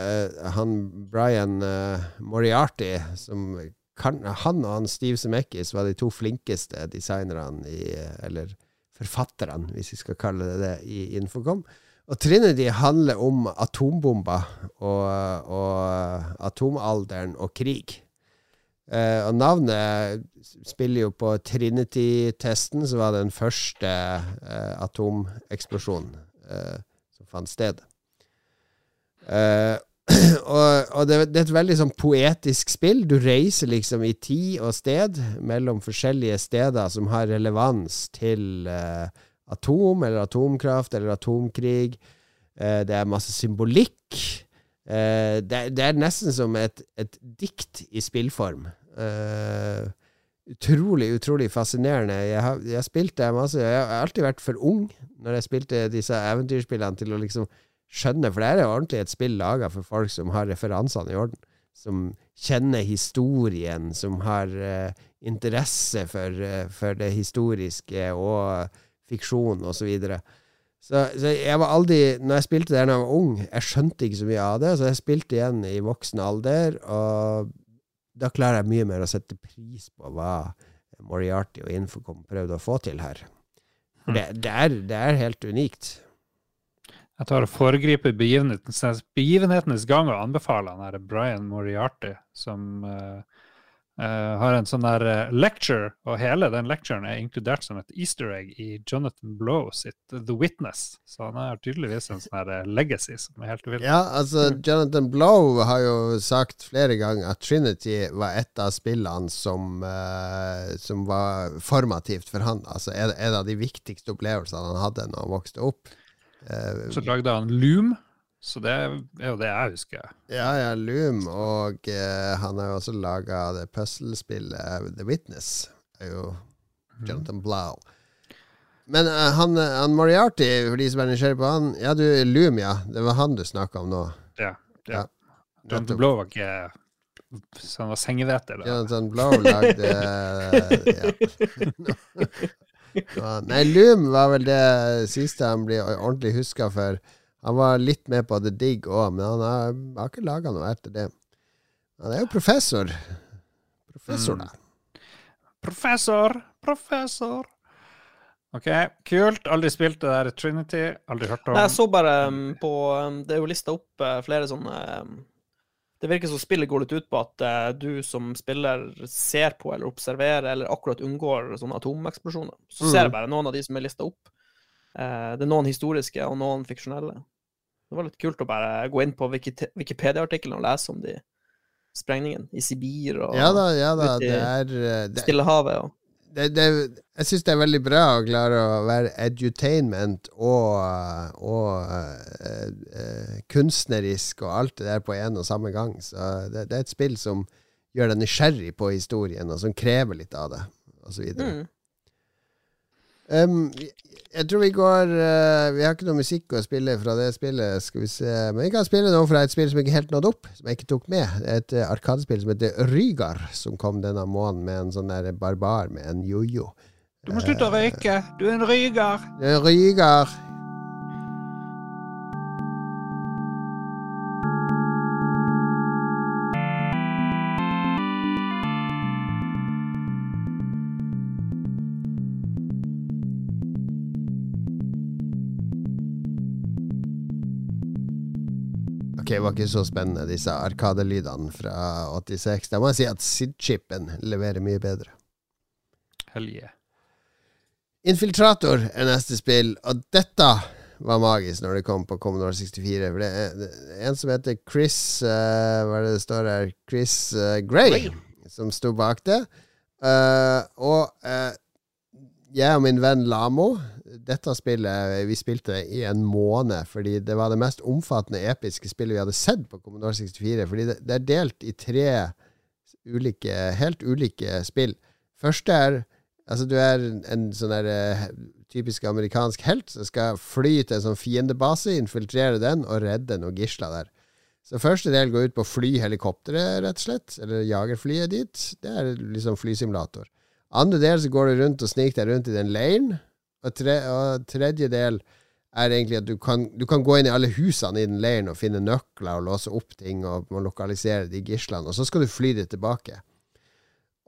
eh, han Brian eh, Moriarty som kan, Han og han Steve Zemeckis var de to flinkeste designerne i eh, Eller forfatterne, hvis vi skal kalle det det, i Infocom. Og Trinity handler om atombomber og, og atomalderen og krig. Eh, og navnet spiller jo på Trinity-testen, som var den første uh, atomeksplosjonen uh, som fant sted. Eh, og og det, det er et veldig sånn poetisk spill. Du reiser liksom i tid og sted mellom forskjellige steder som har relevans til eh, atom, eller atomkraft, eller atomkrig. Eh, det er masse symbolikk. Eh, det, det er nesten som et, et dikt i spillform. Uh, utrolig, utrolig fascinerende. Jeg har, jeg har spilt det masse. Jeg har alltid vært for ung når jeg spilte disse eventyrspillene, til å liksom skjønne, for det er jo ordentlig et spill laga for folk som har referansene i orden. Som kjenner historien, som har uh, interesse for, for det historiske og fiksjon osv. Så, videre. Så Så jeg var aldri Når jeg spilte det da jeg var ung, jeg skjønte ikke så mye av det, så jeg spilte igjen i voksen alder, og da klarer jeg mye mer å sette pris på hva Moriarty og Infocom prøvde å få til her. Det, det, er, det er helt unikt. Jeg tar og foregriper begivenhetens, begivenhetenes gang og anbefaler han her Brian Moriarty, som eh, eh, har en sånn der uh, lecture, og hele den lecturen er inkludert som et easter egg i Jonathan Blow sitt The Witness. Så han har tydeligvis en sånn her eh, legacy som er helt vill. Ja, altså Jonathan Blow har jo sagt flere ganger at Trinity var et av spillene som, uh, som var formativt for han. Altså en, en av de viktigste opplevelsene han hadde når han vokste opp. Så lagde han Loom, så det er jo det jeg husker. ja, ja, Loom, og eh, han har jo også laga det puslespillet The Witness. Er jo Jonathan Blow. Men eh, han, han Moriarty, for de som er nysgjerrig på han Ja, du, Loom, ja. Det var han du snakka om nå. Ja. Ja. ja. Jonathan Blow var ikke så han var sengehveter. da. Jonathan Blow lagde ja. Ja, Nei, Loom var vel det siste han blir ordentlig huska for. Han var litt med på The Dig òg, men han har, har ikke laga noe etter det. Han er jo professor. Professor, da. Professor, professor. OK, kult. Aldri spilt det der Trinity. Aldri hørt om. Nei, jeg så bare um, på um, Det er jo lista opp uh, flere sånne um, Det virker som spillet går litt ut på at uh, du som spiller ser på eller observerer eller akkurat unngår sånne atomeksplosjoner. Så ser jeg bare noen av de som er lista opp. Uh, det er noen historiske og noen fiksjonelle. Det var litt kult å bare gå inn på Wikipedia-artikkelen og lese om de sprengningene i Sibir og Ja da, ja da. Det er eh, det, Stillehavet. Og, det, det, Jeg syns det er veldig bra å klare å være edutainment og, og uh, uh, kunstnerisk og alt det der på en og samme gang. Så det, det er et spill som gjør deg nysgjerrig på historien, og som krever litt av det, osv. mm. Um, jeg tror vi går uh, Vi har ikke noe musikk å spille fra det spillet, skal vi se. Men vi kan spille noe fra et spill som ikke helt nådde opp, som jeg ikke tok med. Er Et uh, arkadespill som heter Rygar, som kom denne måneden med en sånn der barbar med en jojo. Du må slutte å røyke. Du er en rygar! En Rygar. Ok, det var ikke så spennende, disse arkadelydene fra 86. Da må jeg si at SID-chipen leverer mye bedre. Hell yeah. Infiltrator er neste spill, og dette var magisk når det kom på Commodore 64. For det er det er en som heter Chris uh, Hva er det det står her? Chris uh, Gray, Gray. som sto bak det. Uh, og jeg og min venn Lamo Dette spillet vi spilte i en måned, fordi det var det mest omfattende episke spillet vi hadde sett på Commodore 64. Fordi det, det er delt i tre ulike, helt ulike spill. Første er Altså, du er en sånn der eh, typisk amerikansk helt som skal fly til en sånn fiendebase, infiltrere den og redde noen gisler der. Så første del går ut på å fly helikopteret, rett og slett. Eller jagerflyet dit. Det er liksom flysimulator. Andre del så går du rundt og sniker deg rundt i den leiren. Og, tre, og tredje del er egentlig at du kan, du kan, gå inn i alle husene i den leiren og finne nøkler og låse opp ting og lokalisere de gislene. Og så skal du fly det tilbake.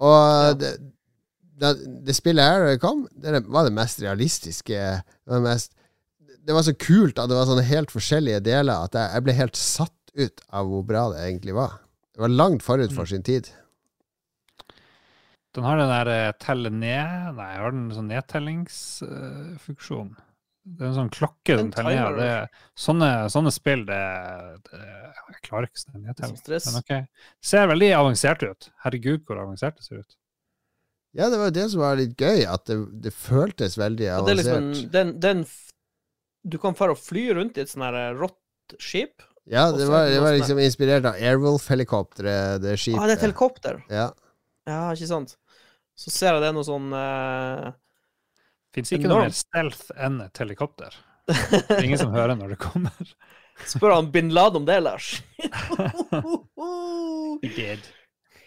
Og ja. det, det, det, spillet her det kom, det var det mest realistiske. Det var, mest, det var, så kult at det var sånne helt forskjellige deler at jeg, jeg, ble helt satt ut av hvor bra det egentlig var. Det var langt forut for mm. sin tid. Den har den der uh, telle ned Nei, har den sånn nedtellingsfunksjon. Det er en sånn klokke den teller ned. Det, sånne, sånne, spill, det, det, Jeg klarer ikke sånn nedtelling. Men ok. Ser veldig avansert ut. Herregud, hvor avansert det ser ut. Ja, det var jo det som var litt gøy, at det, det føltes veldig avansert. Liksom den, den, du kan fare og fly rundt i et sånn eh, rått skip. Ja, det var, det var, liksom inspirert av Airwolf-helikopteret, det skipet. Ah, det er et helikopter? Ja. ja, ikke sant. Så ser jeg det er noe sånn uh, Fins ikke noe mer stealth enn et helikopter. Det er ingen som hører når det kommer. Spør han bin Laden om det, Lars. He did.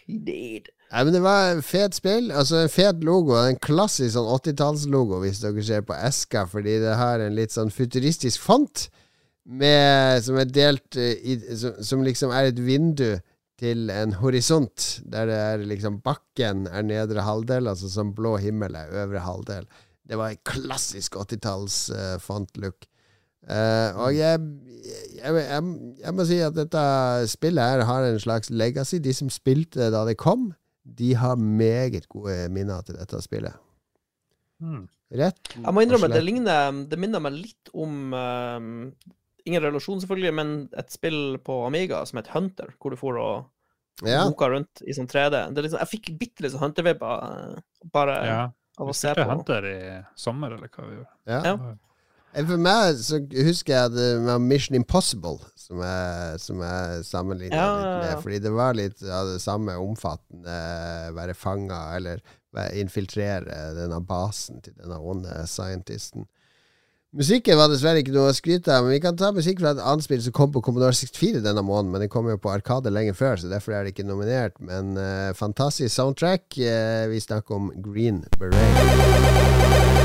He did. Nei, men Det var et fet spill. Altså En fet logo. En klassisk sånn 80-tallslogo, hvis dere ser på eska, fordi det har en litt sånn futuristisk font med, som er delt eh, i, som, som, liksom er et vindu til en horisont, der det er liksom bakken er nedre halvdel, altså som blå himmel er øvre halvdel. Det var en klassisk 80-talls uh, font-look. Uh, og jeg, jeg, jeg, jeg, må si at dette spillet her har en slags legacy. De som spilte det da det kom, de har meget gode minner til dette spillet. Mm. Rett Jeg må innrømme at det ligner Det minner meg litt om um, Ingen relasjon, selvfølgelig, men et spill på Amiga som het Hunter, hvor du får og ja. boka rundt i sånn 3D. Liksom, jeg fikk bitte litt sånn Hunter-vibber eh, bare ja. av å se på. Hunter i sommer, eller hva vi gjorde. Ja. ja. For meg så husker jeg det med Mission Impossible som jeg, som jeg sammenligna ja, litt med. Fordi det var litt av det samme omfattende være fanga eller infiltrere denne basen til denne onde scientisten. Musikken var dessverre ikke noe å skryte av, men vi kan ta musikk fra et annet spill som kom på Commodore 64 denne måneden, men den kom jo på Arkade lenge før, så derfor er det ikke nominert. Men uh, fantastisk soundtrack. Uh, vi snakker om Green Beret.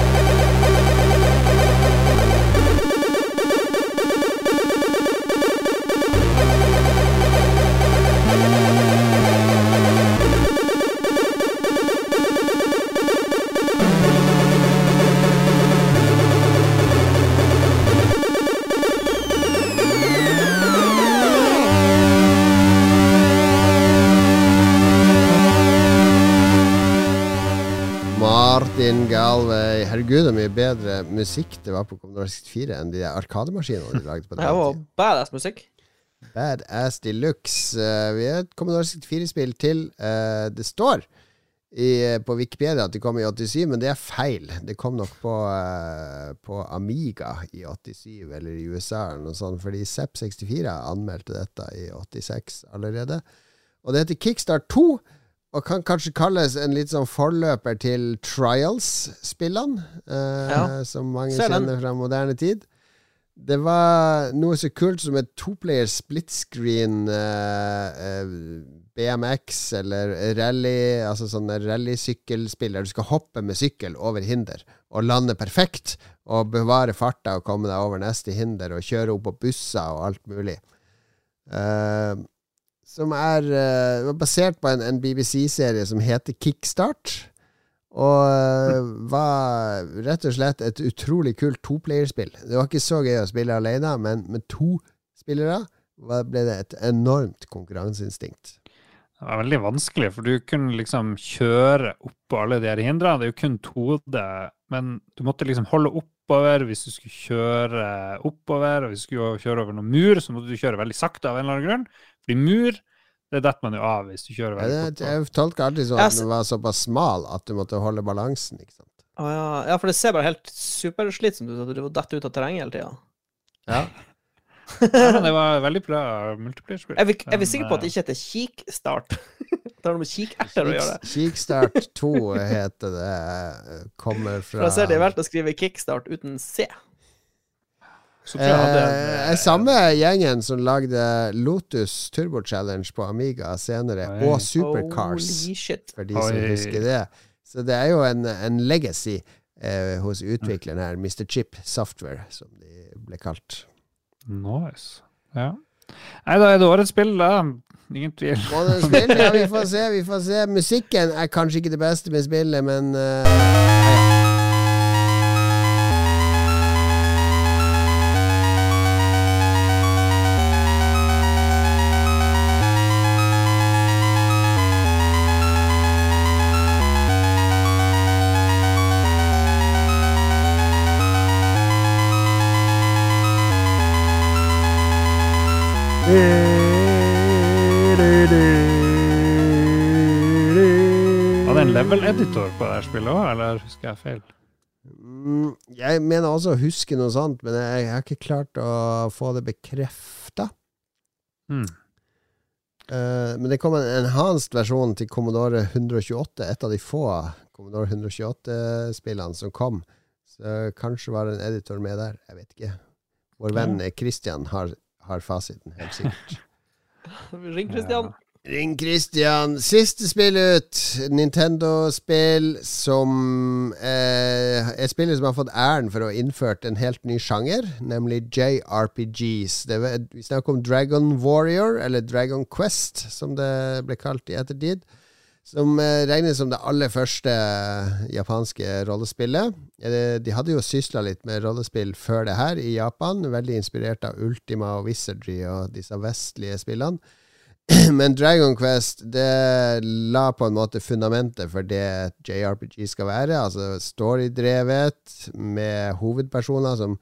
Martin Galway. Herregud, så mye bedre musikk det var på Commodore 64 enn de arkademaskinene de lagde på den tida. Det var badass musikk. Badass de luxe. Uh, vi har et Commodore 64-spill til. Uh, det står i, på Wikipedia at det kom i 87, men det er feil. Det kom nok på, på Amiga i 87 eller i USA eller noe sånt, fordi Zepp64 anmeldte dette i 86 allerede. Og det heter Kickstart 2 og kan kanskje kalles en litt sånn forløper til Trials-spillene, eh, ja. som mange kjenner fra moderne tid. Det var noe så kult som et toplayer split screen eh, eh BMX eller rally, altså sånn rallysykkelspill der du skal hoppe med sykkel over hinder og lande perfekt og bevare farta og komme deg over neste hinder og kjøre opp på busser og alt mulig. Uh, som er uh, basert på en, en BBC-serie som heter Kickstart. Og uh, var rett og slett et utrolig kult toplayerspill. Det var ikke så gøy å spille alene, men med to spillere ble det et enormt konkurranseinstinkt. Det var veldig vanskelig, for du kunne liksom kjøre oppå alle de her hindrene. Det er jo kun 2D, men du måtte liksom holde oppover hvis du skulle kjøre oppover. Og hvis du skulle kjøre over noen mur, så måtte du kjøre veldig sakte av en eller annen grunn. Fordi mur det detter man jo av hvis du kjører veldig fort. Jeg tolker alltid sånn at den var såpass smal at du måtte holde balansen. ikke sant? Å ja. ja, for det ser bare helt superslitsomt ut at du detter ut av terrenget hele tida. Ja. Ja, men det var veldig bra multiplierspill. Jeg, jeg er sikker på at det eh, ikke heter Kikstart? det har noe med kikerter å gjøre. Kikstart 2 heter det. Kommer fra For jeg ser de vel til å skrive Kickstart uten C. så tror jeg hadde en, Eh, eh, er samme gjengen som lagde Lotus Turbo Challenge på Amiga senere, Oi. og Supercars, for de som Oi. husker det. Så det er jo en, en legacy eh, hos utvikleren her, Mr. Chip Software, som de ble kalt. Nice. Ja. Nei, da er det årets spill, da. Ingen tvil. Spill, ja, vi får se, vi får se. Musikken er kanskje ikke det beste med spillet, men eh, ja, ja. Det er level-editor på det spillet òg, eller husker jeg feil? Mm, Jeg mener også å huske noe sånt, men jeg, jeg har ikke klart å få det bekrefta. Mm. Uh, men det kom en enhanced versjon til Commodore 128, et av de få Commodore 128-spillene som kom. Så kanskje var det en editor med der. Jeg vet ikke. Vår venn Christian har, har fasiten, helt sikkert. Ring Christian. Ring Christian. Siste spill ut. Nintendo-spill som eh, er spillet som har fått æren for å ha innført en helt ny sjanger, nemlig JRPGs. Det var, vi snakker om Dragon Warrior, eller Dragon Quest, som det ble kalt i ettertid. Som eh, regnes som det aller første japanske rollespillet. Eh, de hadde jo sysla litt med rollespill før det her i Japan, veldig inspirert av Ultima og Wizardry og disse vestlige spillene. Men Dragon Quest det la på en måte fundamentet for det JRPG skal være. Altså storydrevet, med hovedpersoner som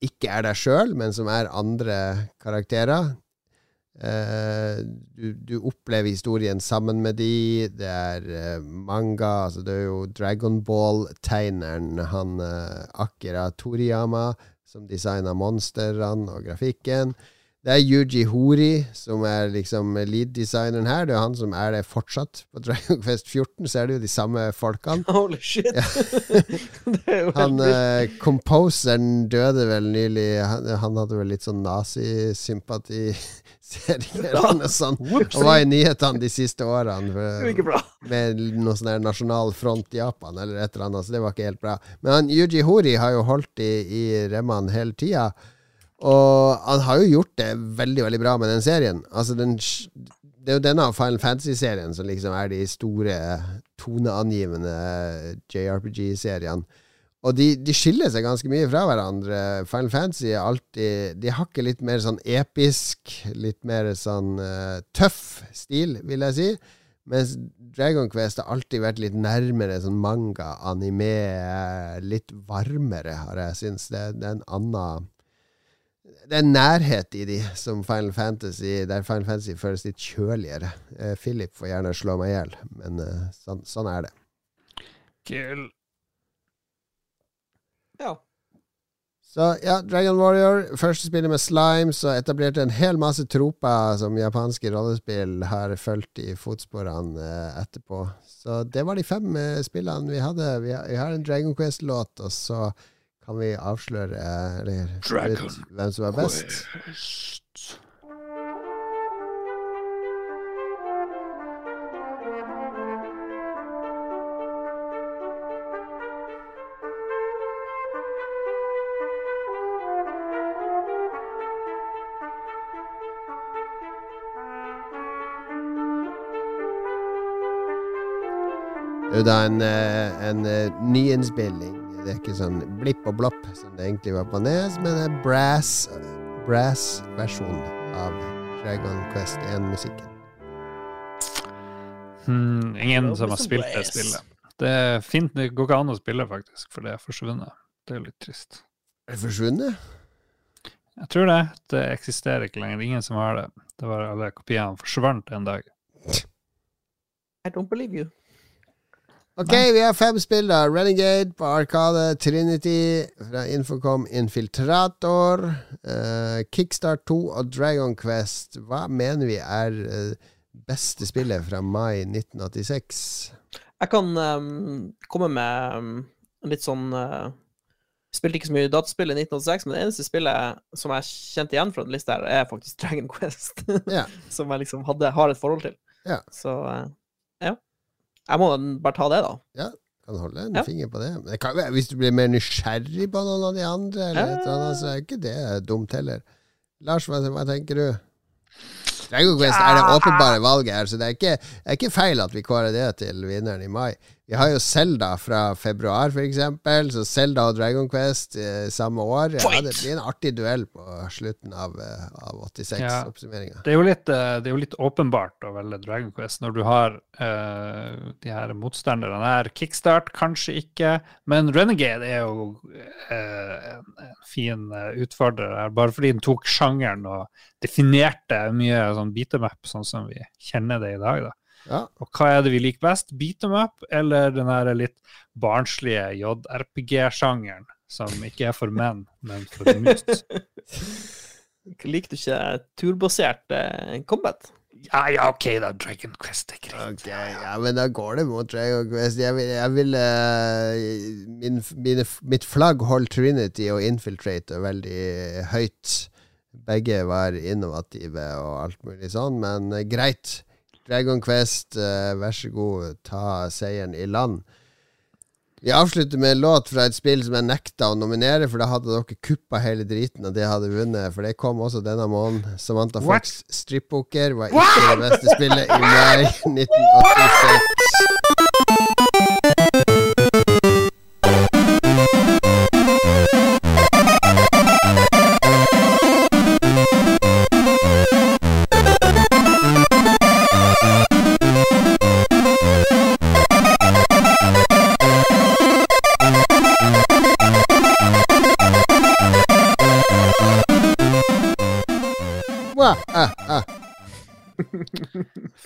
ikke er deg sjøl, men som er andre karakterer. Eh, du, du opplever historien sammen med de. Det er eh, manga, altså det er jo Dragon Ball-tegneren, han eh, Akira Toriyama, som designa monstrene og grafikken. Det er Yuji Hori som er liksom lead-designeren her. Det er han som er det fortsatt. På Dragon Quest 14 så er det jo de samme folkene. Holy shit. er Han uh, composeren døde vel nylig. Han, han hadde vel litt sånn nazisympati eller noe. Og var i nyhetene de siste årene. For, med noe sånn nasjonal front Japan eller et eller annet, så det var ikke helt bra. Men han, Yuji Hori har jo holdt i, i remmene hele tida. Og han har jo gjort det veldig veldig bra med den serien. Altså den, Det er jo denne Final Fantasy-serien som liksom er de store toneangivende JRPG-seriene. Og de, de skiller seg ganske mye fra hverandre. Final Fantasy er alltid De har ikke litt mer sånn episk, litt mer sånn uh, tøff stil, vil jeg si. Mens Dragon Quest har alltid vært litt nærmere sånn manga, anime, litt varmere, har jeg syntes. Det, det er en annen Det er nærhet i de som Final Fantasy, der Final Fantasy føles litt kjøligere. Eh, Philip får gjerne slå meg i hjel, men eh, sånn, sånn er det. Kul. Ja. Så ja, Dragon Warrior, første spillet med slimes, og etablerte en hel masse troper som japanske rollespill har fulgt i fotsporene eh, etterpå. Så det var de fem eh, spillene vi hadde. Vi har, vi har en Dragon Quest-låt, og så kan vi avsløre eller ut hvem som er best. Quest. Det er jo da en, eh, en eh, nyinnspilling. Det er ikke sånn blipp og blopp som det egentlig var på Nes, men det en brass brass-versjon av Dragon Quest 1-musikken. Hmm, ingen som har spilt det spillet. Det er fint, det går ikke an å spille, faktisk, for det er forsvunnet. Det er litt trist. Er det forsvunnet? Jeg tror det. Det eksisterer ikke lenger. Ingen som har det. Det var Alle kopiene forsvant en dag. I don't believe you. Ok, vi har fem spill, da. Renegade på Arkade, Trinity fra Infocom Infiltrator, uh, Kickstart 2 og Dragon Quest. Hva mener vi er uh, beste spillet fra mai 1986? Jeg kan um, komme med um, litt sånn uh, Spilte ikke så mye dataspill i 1986, men det eneste spillet som jeg kjente igjen fra den lista, her, er faktisk Dragon Quest. Ja. som jeg liksom hadde, har et forhold til. Ja. Så uh, ja. Jeg må bare ta det, da. Ja, Kan holde en Ja. finger på det. Men det kan, hvis du blir mer nysgjerrig på noen av de andre, eller et eller annet, så er ikke det dumt heller. Lars, hva, hva tenker du? Dragon Quest er det åpenbare valget her, så det er, ikke, det er ikke feil at vi kårer det til vinneren i mai. Vi har jo Selda fra februar, for eksempel, så Selda og Dragon Quest eh, samme år. Ja, det blir en artig duell på slutten av, eh, av 86-oppsummeringa. Det er, jo litt, eh, det er jo litt åpenbart å velge Dragon Quest når du har uh, de her motstanderne her. Kickstart kanskje ikke, men Renegade er jo uh, en, en fin utfordrer her, bare fordi den tok sjangeren og definerte mye sånn beatermap, sånn som vi kjenner det i dag. da. Ja. Og hva er det vi liker best? Beat them up eller den her litt barnslige JRPG-sjangeren, som ikke er for menn, men for mus? Liker du ikke turbasert eh, combat? Ja, ja, OK, da. Dragon Quest er greit. Okay, ja, men da går det mot Dragon Quest. Jeg vil, jeg vil uh, min, mine, Mitt flagg holdt Trinity og Infiltrate veldig høyt. Begge var innovative og alt mulig sånn, men uh, greit. Dragon Quest, eh, vær så god, ta seieren i land. Vi avslutter med en låt fra et spill som jeg nekta å nominere, for da hadde dere kuppa hele driten, og det hadde vunnet. For det kom også denne måneden. Samantha What? Fox Strip-poker var ikke det beste spillet i mai 1986.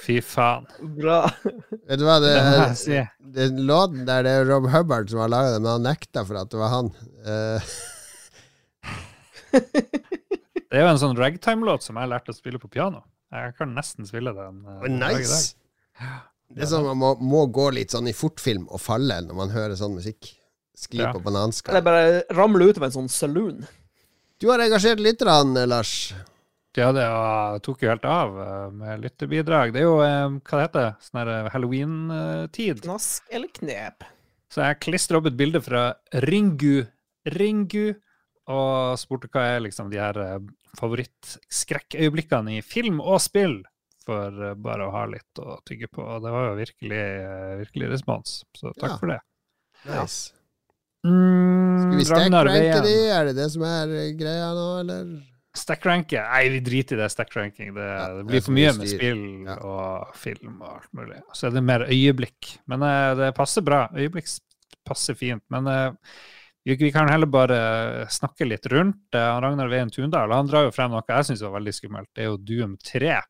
Fy faen. Bra. Vet du hva, det, Det må jeg si. den låten der, det er Rob Hubbard som har laga den, men han nekta for at det var han. Eh, Det er jo en sånn ragtime-låt som jeg lærte å spille på piano. Jeg kan nesten spille den. eh, den dag i dag. nice! Det er sånn Man må, må gå litt sånn i fortfilm og falle når man hører sånn musikk. Skli Ja. på Eller bananskall. bare ramle ut av en sånn saloon. Du har engasjert lytterne, Lars. Ja, det tok jo helt av eh, med lytterbidrag. Det er jo, eh, hva det heter sånn her eh, halloween-tid. Knask eller knep. Så jeg klistra opp et bilde fra Ringu, Ringu, og spurte hva er liksom de her favorittskrekkøyeblikkene i film og spill, for bare å ha litt å tygge på. Og det var jo virkelig, virkelig respons, så takk Ja. for det. Nice. Mm, Skal vi stackranke Veien. de? Er det det som er greia nå, eller? Stackranke? Nei, vi driter i det stackranking. Det, Ja, det det blir for mye med spill Ja. og film og alt mulig. Så er det mer øyeblikk. Men uh, det passer bra. Øyeblikk passer fint. Men uh, vi, vi kan heller bare snakke litt rundt Uh, Ragnar Veien Tundal han drar jo frem noe jeg syns var veldig skummelt. Det er jo Doom 3.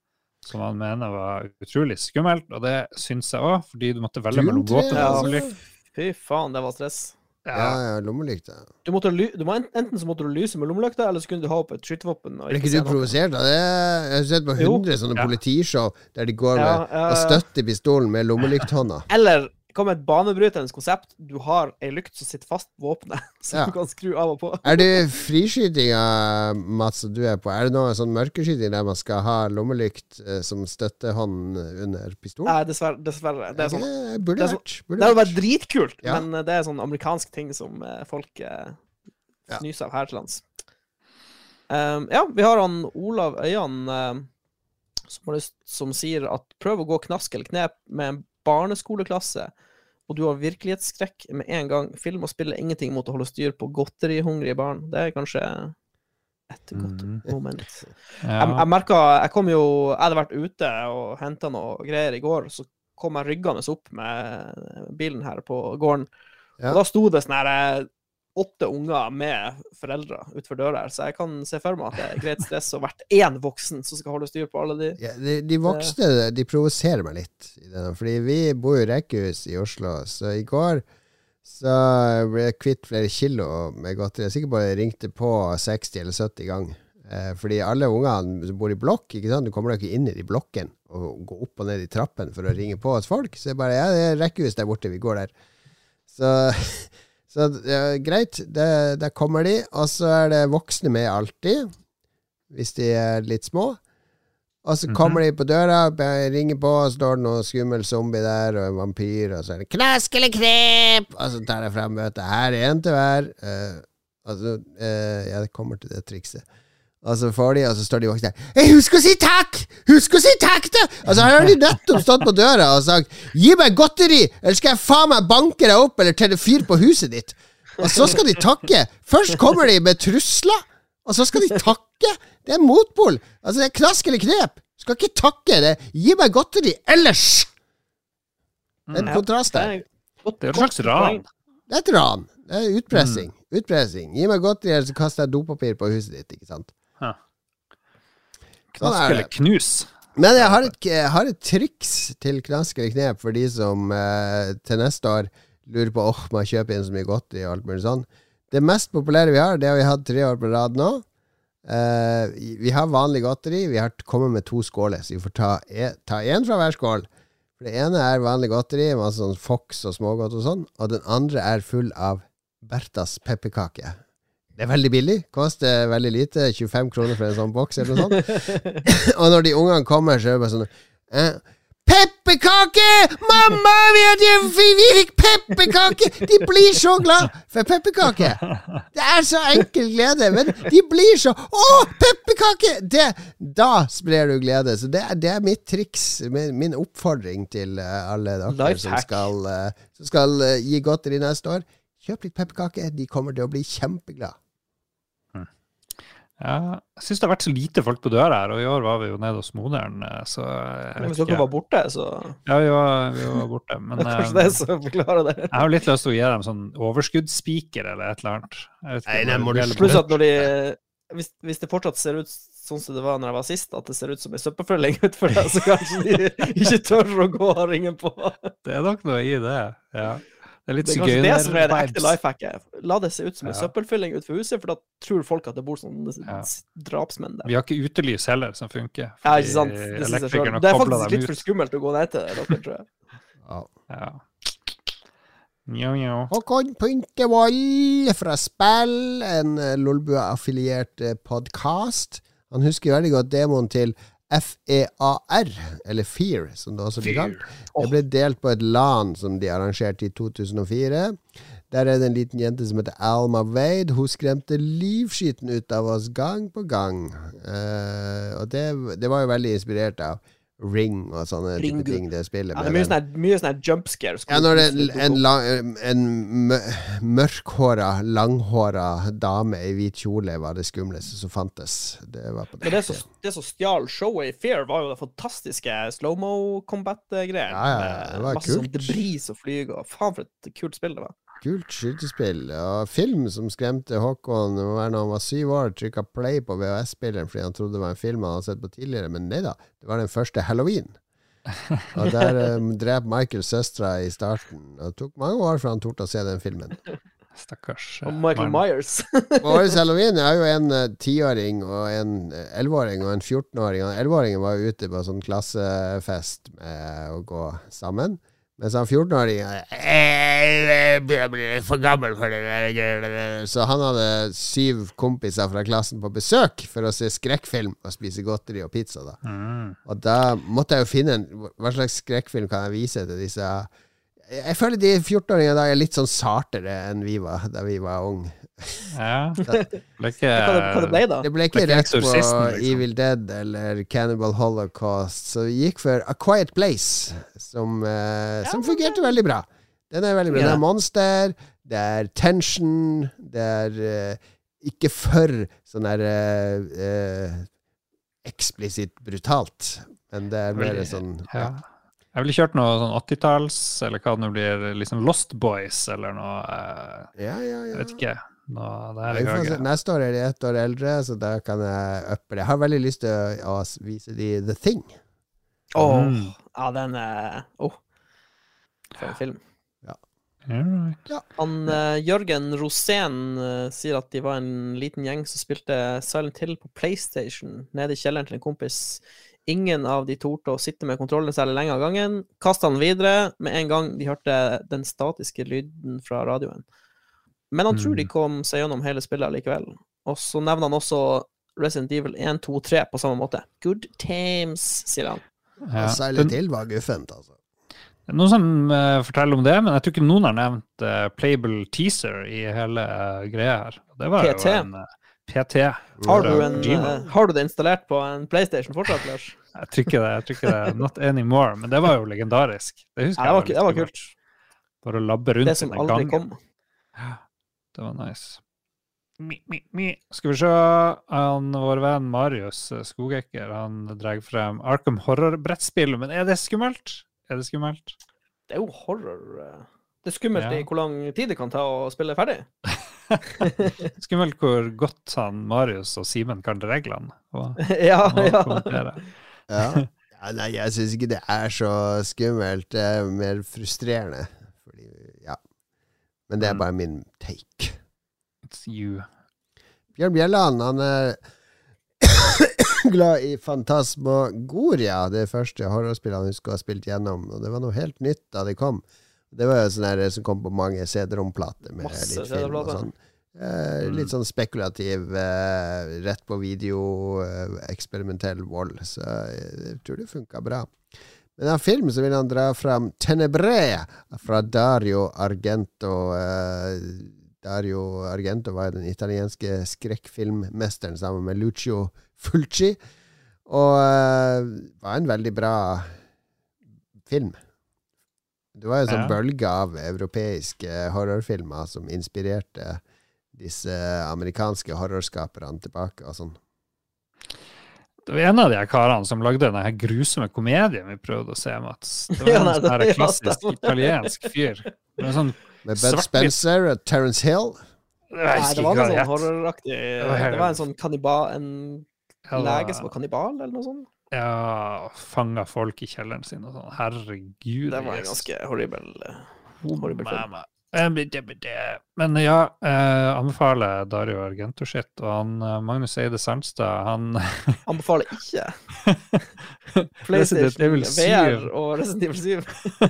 Som han mener var utrolig skummelt, og det syns jeg òg, fordi du måtte velge mellom 3, våpen og altså. fy faen, det var stress. Ja, Ja. ja, lommelykt. Du måtte du må enten så måtte du lyse med lommelykta, eller så kunne du ha opp et skytevåpen. Ble ikke du provosert av det? Jeg har sett på Jo. sånne Ja. politishow der de går med Ja, ja, og støtter pistolen med lommelykthånda. Eller kom med et banebrytende konsept. Du har ei lykt som sitter fast på våpenet, som Ja. du kan skru av og på. Er det friskytinga, Mats, som du er på? Er det noe sånn mørkeskyting der man skal ha lommelykt eh, som støttehånd under pistolen? Nei, dessverre. dessverre. Det er sånn det burde vært. vært. Det hadde vært. dritkult, Ja. men eh, det er sånn amerikansk ting som eh, folk eh, fnyser av her til lands. Um, ja, vi har han Olav Øyan Uh, som, lyst, som sier at prøv å gå knask eller knep med en barneskoleklasse, og du har virkelighetsskrekk med en gang. Film og spill er ingenting mot å holde styr på godterihungrige barn. Det er kanskje et godt mm. moment. Ja. Jeg, jeg merka Jeg kom jo Jeg hadde vært ute og henta noe greier i går, så kom jeg ryggende opp med bilen her på gården. Ja. Og da sto det sånn her åtte unger med foreldre utenfor døra her, så jeg kan se for meg at det er greit stress å være én voksen som skal holde styr på alle de. Ja, de, de voksne de provoserer meg litt. Fordi vi bor i rekkehus i Oslo, så i går så ble jeg kvitt flere kilo med godteri. Jeg sikkert jeg ringte på 60 eller 70 ganger. Eh, fordi alle ungene som bor i blokk, ikke sant? du kommer deg ikke inn i de blokken og går opp og ned i trappen for å ringe på hos folk. Så jeg bare Ja, det er rekkehus der borte, vi går der. Så, så ja, greit, det, der kommer de. Og så er det voksne med alltid, hvis de er litt små. Og så kommer de på døra, ringer på, og så står det noen skummel zombie der, og en vampyr, og så er det 'knask eller knep', og så tar jeg frem møtet. Her er en til hver. Uh, altså, eh, jeg kommer til det trikset. Og så får de, og så står de voksne der. Hey, 'Husk å si takk! Husk å si takk!' da! Altså, her har de nettopp stått på døra og sagt 'Gi meg godteri, eller skal jeg faen meg banke deg opp eller tenne fyr på huset ditt'. Og så skal de takke. Først kommer de med trusler, og så skal de takke. Det er motpol. Altså, det er knask eller knep. Du skal ikke takke. det Gi meg godteri ellers! Det er en kontrast der. er Det er et slags ran. Det er et ran. Det er utpressing. Utpressing. Gi meg godteri, eller så kaster jeg dopapir på huset ditt. Ikke sant? Knask eller knus. Men jeg har et, jeg har et triks til knask eller knep for de som eh, til neste år lurer på åh, må jeg kjøpe inn så mye godteri og alt mulig sånn. Det mest populære vi har, det har vi hatt tre år på rad nå. Eh, vi har vanlig godteri. Vi har kommet med to skåler, så vi får ta, e, ta én fra hver skål. For Det ene er vanlig godteri, masse sånn Fox og smågodt og sånn. Og den andre er full av Berthas pepperkake. Det er veldig billig. Koster veldig lite. 25 kroner for en sånn boks eller noe sånt. og når de ungene kommer, så er det bare sånn eh, Pepperkake! Mamma, vi, vi, vi fikk pepperkake! De blir så glad for pepperkake! Det er så enkel glede, men de blir så Å, pepperkake! Det, da sprer du glede. Så det, det er mitt triks, min, min oppfordring til eh, alle dere som skal, eh, som skal eh, gi godteri neste år. Kjøp litt pepperkake. De kommer til å bli kjempeglade. Ja, jeg syns det har vært så lite folk på døra her, og i år var vi jo nede hos moderen, eh, så jeg Hvis dere var borte, så Ja, vi var, vi var borte, men det er kanskje eh, det som forklarer det. jeg har jo litt lyst til å gi dem sånn overskuddsspiker eller et eller annet. Nei, det må du Pluss at når de hvis, hvis det fortsatt ser ut sånn som det var når jeg var sist, at det ser ut som ei søppelfølging utenfor deg, så kanskje de ikke tør å gå og ringe på. Det er nok noe i det, ja. Det er litt Det er kanskje det som er det ekte life hacket. La det se ut som en Ja. søppelfylling utenfor huset, for da tror folk at det bor sånne Ja. drapsmenn der. Vi har ikke utelys heller som funker. Ja, ikke sant? Det, det er faktisk litt for skummelt å gå ned til dere, tror jeg. Ja. Ja. Njau, njau. Håkon Pyntevold fra Spill, en eh, Lolbua-affiliert podkast. Han husker veldig godt demoen til FEAR, eller Fear, som det også blir kalt. Det ble delt på et LAN som de arrangerte i 2004. Der er det en liten jente som heter Alma Wade. Hun skremte livskiten ut av oss gang på gang. Uh, og det, det var jo veldig inspirert av Ring og sånne Ring. type ting, det spillet. Ja, det er mye sånne, sånn mye jump scares. ja, når det er en, lang, en mørkhåra, langhåra dame i hvit kjole var det skumleste som fantes. Det var på Men det som, det som stjal showet i Fear, var jo det fantastiske slow-mo combat-greier. Ja, ja, det var masse sånn kult. debris og flyg og Faen, for et kult spill det var. Kult skytespill. Og film som skremte Håkon det må være når han var syv år, trykka play på VHS-spilleren fordi han trodde det var en film han hadde sett på tidligere, men nei da, det var den første Halloween. Og der um, drep Michael søstera i starten. Og det tok mange år før han torde å se den filmen. Stakkars. Og eh, Michael barn. Myers. Årets halloween er jo en tiåring tiåring og en elleveåring uh, og en 14-åring. Og Elleveåringen var ute på sånn klassefest med å gå sammen. Mens han 14-åringen «Eh, Jeg blir for gammel for det. Så han hadde syv kompiser fra klassen på besøk for å se skrekkfilm og spise godteri og pizza. da Mm. Og da måtte jeg jo finne en Hva slags skrekkfilm kan jeg vise til disse Jeg føler de 14-åringene i dag er litt sånn sartere enn vi var da vi var unge. Ja. Det ble ikke det, ble da? Det ble ikke Det ikke rett på liksom. Evil Dead eller Cannibal Holocaust, så vi gikk for A Quiet Place, som, eh, som fungerte veldig bra. Den er veldig bra. Ja. Det er monster, det er tension, det er uh, ikke for sånn der uh, uh, eksplisitt brutalt, men det er mer sånn ja. Jeg ville kjørt noe sånn 80-talls, eller hva det nå blir, liksom Lost Boys, eller noe eh, Ja, ja, ja. Jeg vet ikke. Nå. Neste år er de ett år eldre, så da kan jeg uppe det. Jeg har veldig lyst til å, å vise de The Thing. Åh, Mm. ja, den er Åh. For en film. Ja. Han, uh, Jørgen Rosén uh, sier at de var en liten gjeng som spilte Silent Hill på PlayStation nede i kjelleren til en kompis. Ingen av de torde å sitte med kontrollen særlig lenge av gangen. Kasta den videre med en gang de hørte den statiske lyden fra radioen. Men han tror de Mm. kom seg gjennom hele spillet likevel. Og så nevner han også Resident Evil 1, 2, 3 på samme måte. Good times, sier han. Ja. Særlig til var guffent, altså. Noen som uh, forteller om det, men jeg tror ikke noen har nevnt uh, playable teaser i hele uh, greia her. Det var PT. jo en eh, PT. Har du, en, eh, har du det installert på en PlayStation fortsatt, Lars? Jeg tror ikke det. jeg tror ikke det. Not anymore. Men det var jo legendarisk. Det husker det var, jeg det var kult. Bare å labbe rundt Det som den aldri gangen. kom. Det var nice. Mi, mi, mi. Skal vi se han, Vår venn Marius Skogekker han drar frem Arkham Horror-brettspill. Men er det skummelt? Er det skummelt? Det er jo horror. eh. Det er skummelt Ja. i hvor lang tid det kan ta å spille ferdig. Skummelt hvor godt han Marius og Simen kan reglene. Og, ja, og ja. Ja. ja nei, jeg syns ikke det er så skummelt. Det er mer frustrerende. Fordi, ja. Men det er bare min take. It's you. Bjørn Bjelland, han er glad i Fantasmagoria, det første horrorspillet han husker å ha spilt gjennom. Og det var noe helt nytt da det kom. Det var jo sånn her som kom på mange CD-romplater med Masse litt film og sånn. Eh, Mm. litt sånn spekulativ, eh, rett på video, eh, eksperimentell vold. Så eh, jeg tror det funka bra. Men av film så vil han dra fram Tenebre fra Dario Argento. Eh, Dario Argento var den italienske skrekkfilmmesteren sammen med Lucio Fulci. Og eh, var en veldig bra film. Det var en sånn Ja. bølge av europeiske horrorfilmer som inspirerte disse amerikanske horrorskaperne tilbake og sånn. Det var en av de her karene som lagde den grusomme komedien vi prøvde å se, Mats. Det var en sånn her klassisk italiensk fyr. Det var sånn, Med Bud. Spencer og Terence Hill. Nei, det var en noe sånn horroraktig Det var helt- Det var en sånn kannibal En lege som var kannibal, eller noe sånt. Ja, fanga folk i kjelleren sin og sånn. Herregud. Det var en ganske horribel eh, horribel film. Eh, men det- det- Men ja, eh, anbefaler Dario Argento sitt. Og han, eh, Magnus Eide Sandstad, han Anbefaler ikke PlayStation VR og Resident Evil 7.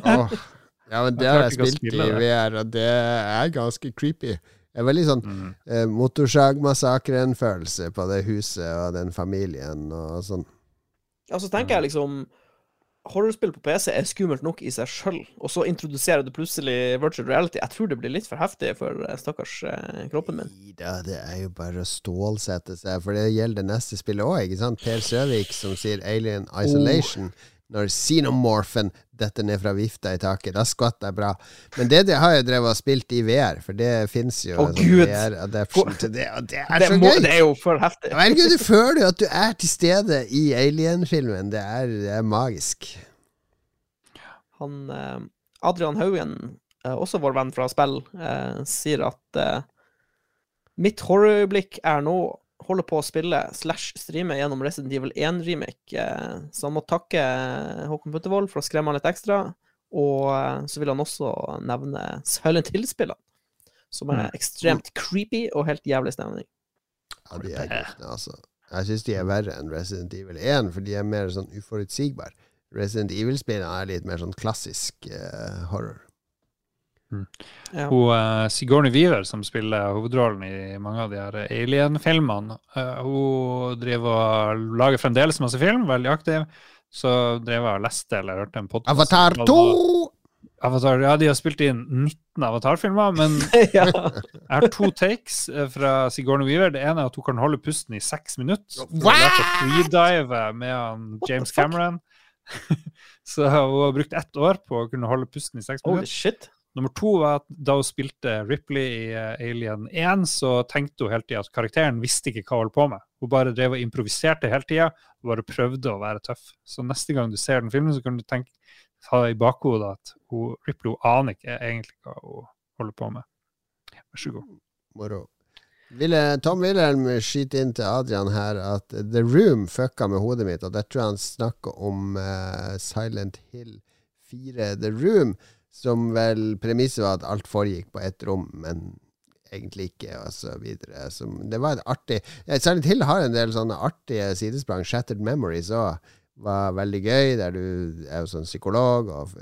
oh, Ja, men det har jeg spilt i. VR, og det er ganske creepy. Det er veldig sånn mm. eh, Motorsagmassakren-følelse på det huset og den familien og sånn. Ja, så tenker jeg liksom Horrorspill på PC er skummelt nok i seg sjøl, og så introduserer du plutselig virtual reality. Jeg tror det blir litt for heftig for eh, stakkars eh, kroppen min. Ida, det er jo bare å stålsette seg, for det gjelder det neste spillet òg, ikke sant? Per Søvik som sier Alien Isolation. Når Xenomorphen detter ned fra vifta i taket. Da skvatt jeg bra. Men det, det har jeg drevet og spilt i VR, for det fins jo oh! VR-adaption til det, og det er Det, så må, gøy! det er jo for heftig. Herregud, du føler jo at du er til stede i Alien-filmen. Det, det er magisk. Han eh, Adrian Haugen, eh, også vår venn fra spill, eh, sier at mitt horrorøyeblikk er nå holder på å spille slash streame gjennom Resident Evil 1-remake, eh, så han må takke Håkon Puntervold for å skremme han litt ekstra. Og eh, så vil han også nevne Silent Hill-spillene, som er Mm. ekstremt creepy og helt jævlig stemning. Ja, de er gifte, altså. Jeg syns de er verre enn Resident Evil 1, for de er mer sånn uforutsigbare. Resident Evil-spillene er litt mer sånn klassisk uh, horror. Ja. Hun, uh, Sigourney Weaver, som spiller hovedrollen i mange av de her Alien-filmene, uh, hun driver og lager fremdeles masse film, veldig aktiv. Så drev jeg og leste eller hørte en podkast Avatar 2! Avatar, ja, de har spilt inn 19 Avatar-filmer, men ja. jeg har to takes eh, fra Sigourney Weaver. Det ene er at hun kan holde pusten i seks minutter. Hun Wow! å freedive med han James? Cameron. Så hun har brukt ett år på å kunne holde pusten i seks minutter. Holy shit. Nummer to var at da hun spilte Ripley i eh, Alien 1, så tenkte hun hele tida at karakteren visste ikke hva hun holdt på med. Hun bare drev og improviserte hele tida bare prøvde å være tøff. Så neste gang du ser den filmen, så kan du tenke ha i bakhodet at hun, Ripley hun aner ikke egentlig hva hun holder på med. Vær så god. Moro. Tom Wilhelm skyte inn til Adrian her at The Room fucka med hodet mitt, og der tror jeg han snakker om uh, Silent Hill 4 The Room, som vel premisset var at alt foregikk på ett rom, men egentlig ikke, og så videre. Så det var et artig Silent Hill har en del sånne artige sidesprang. Shattered Memories òg var veldig gøy, der du er jo sånn psykolog og,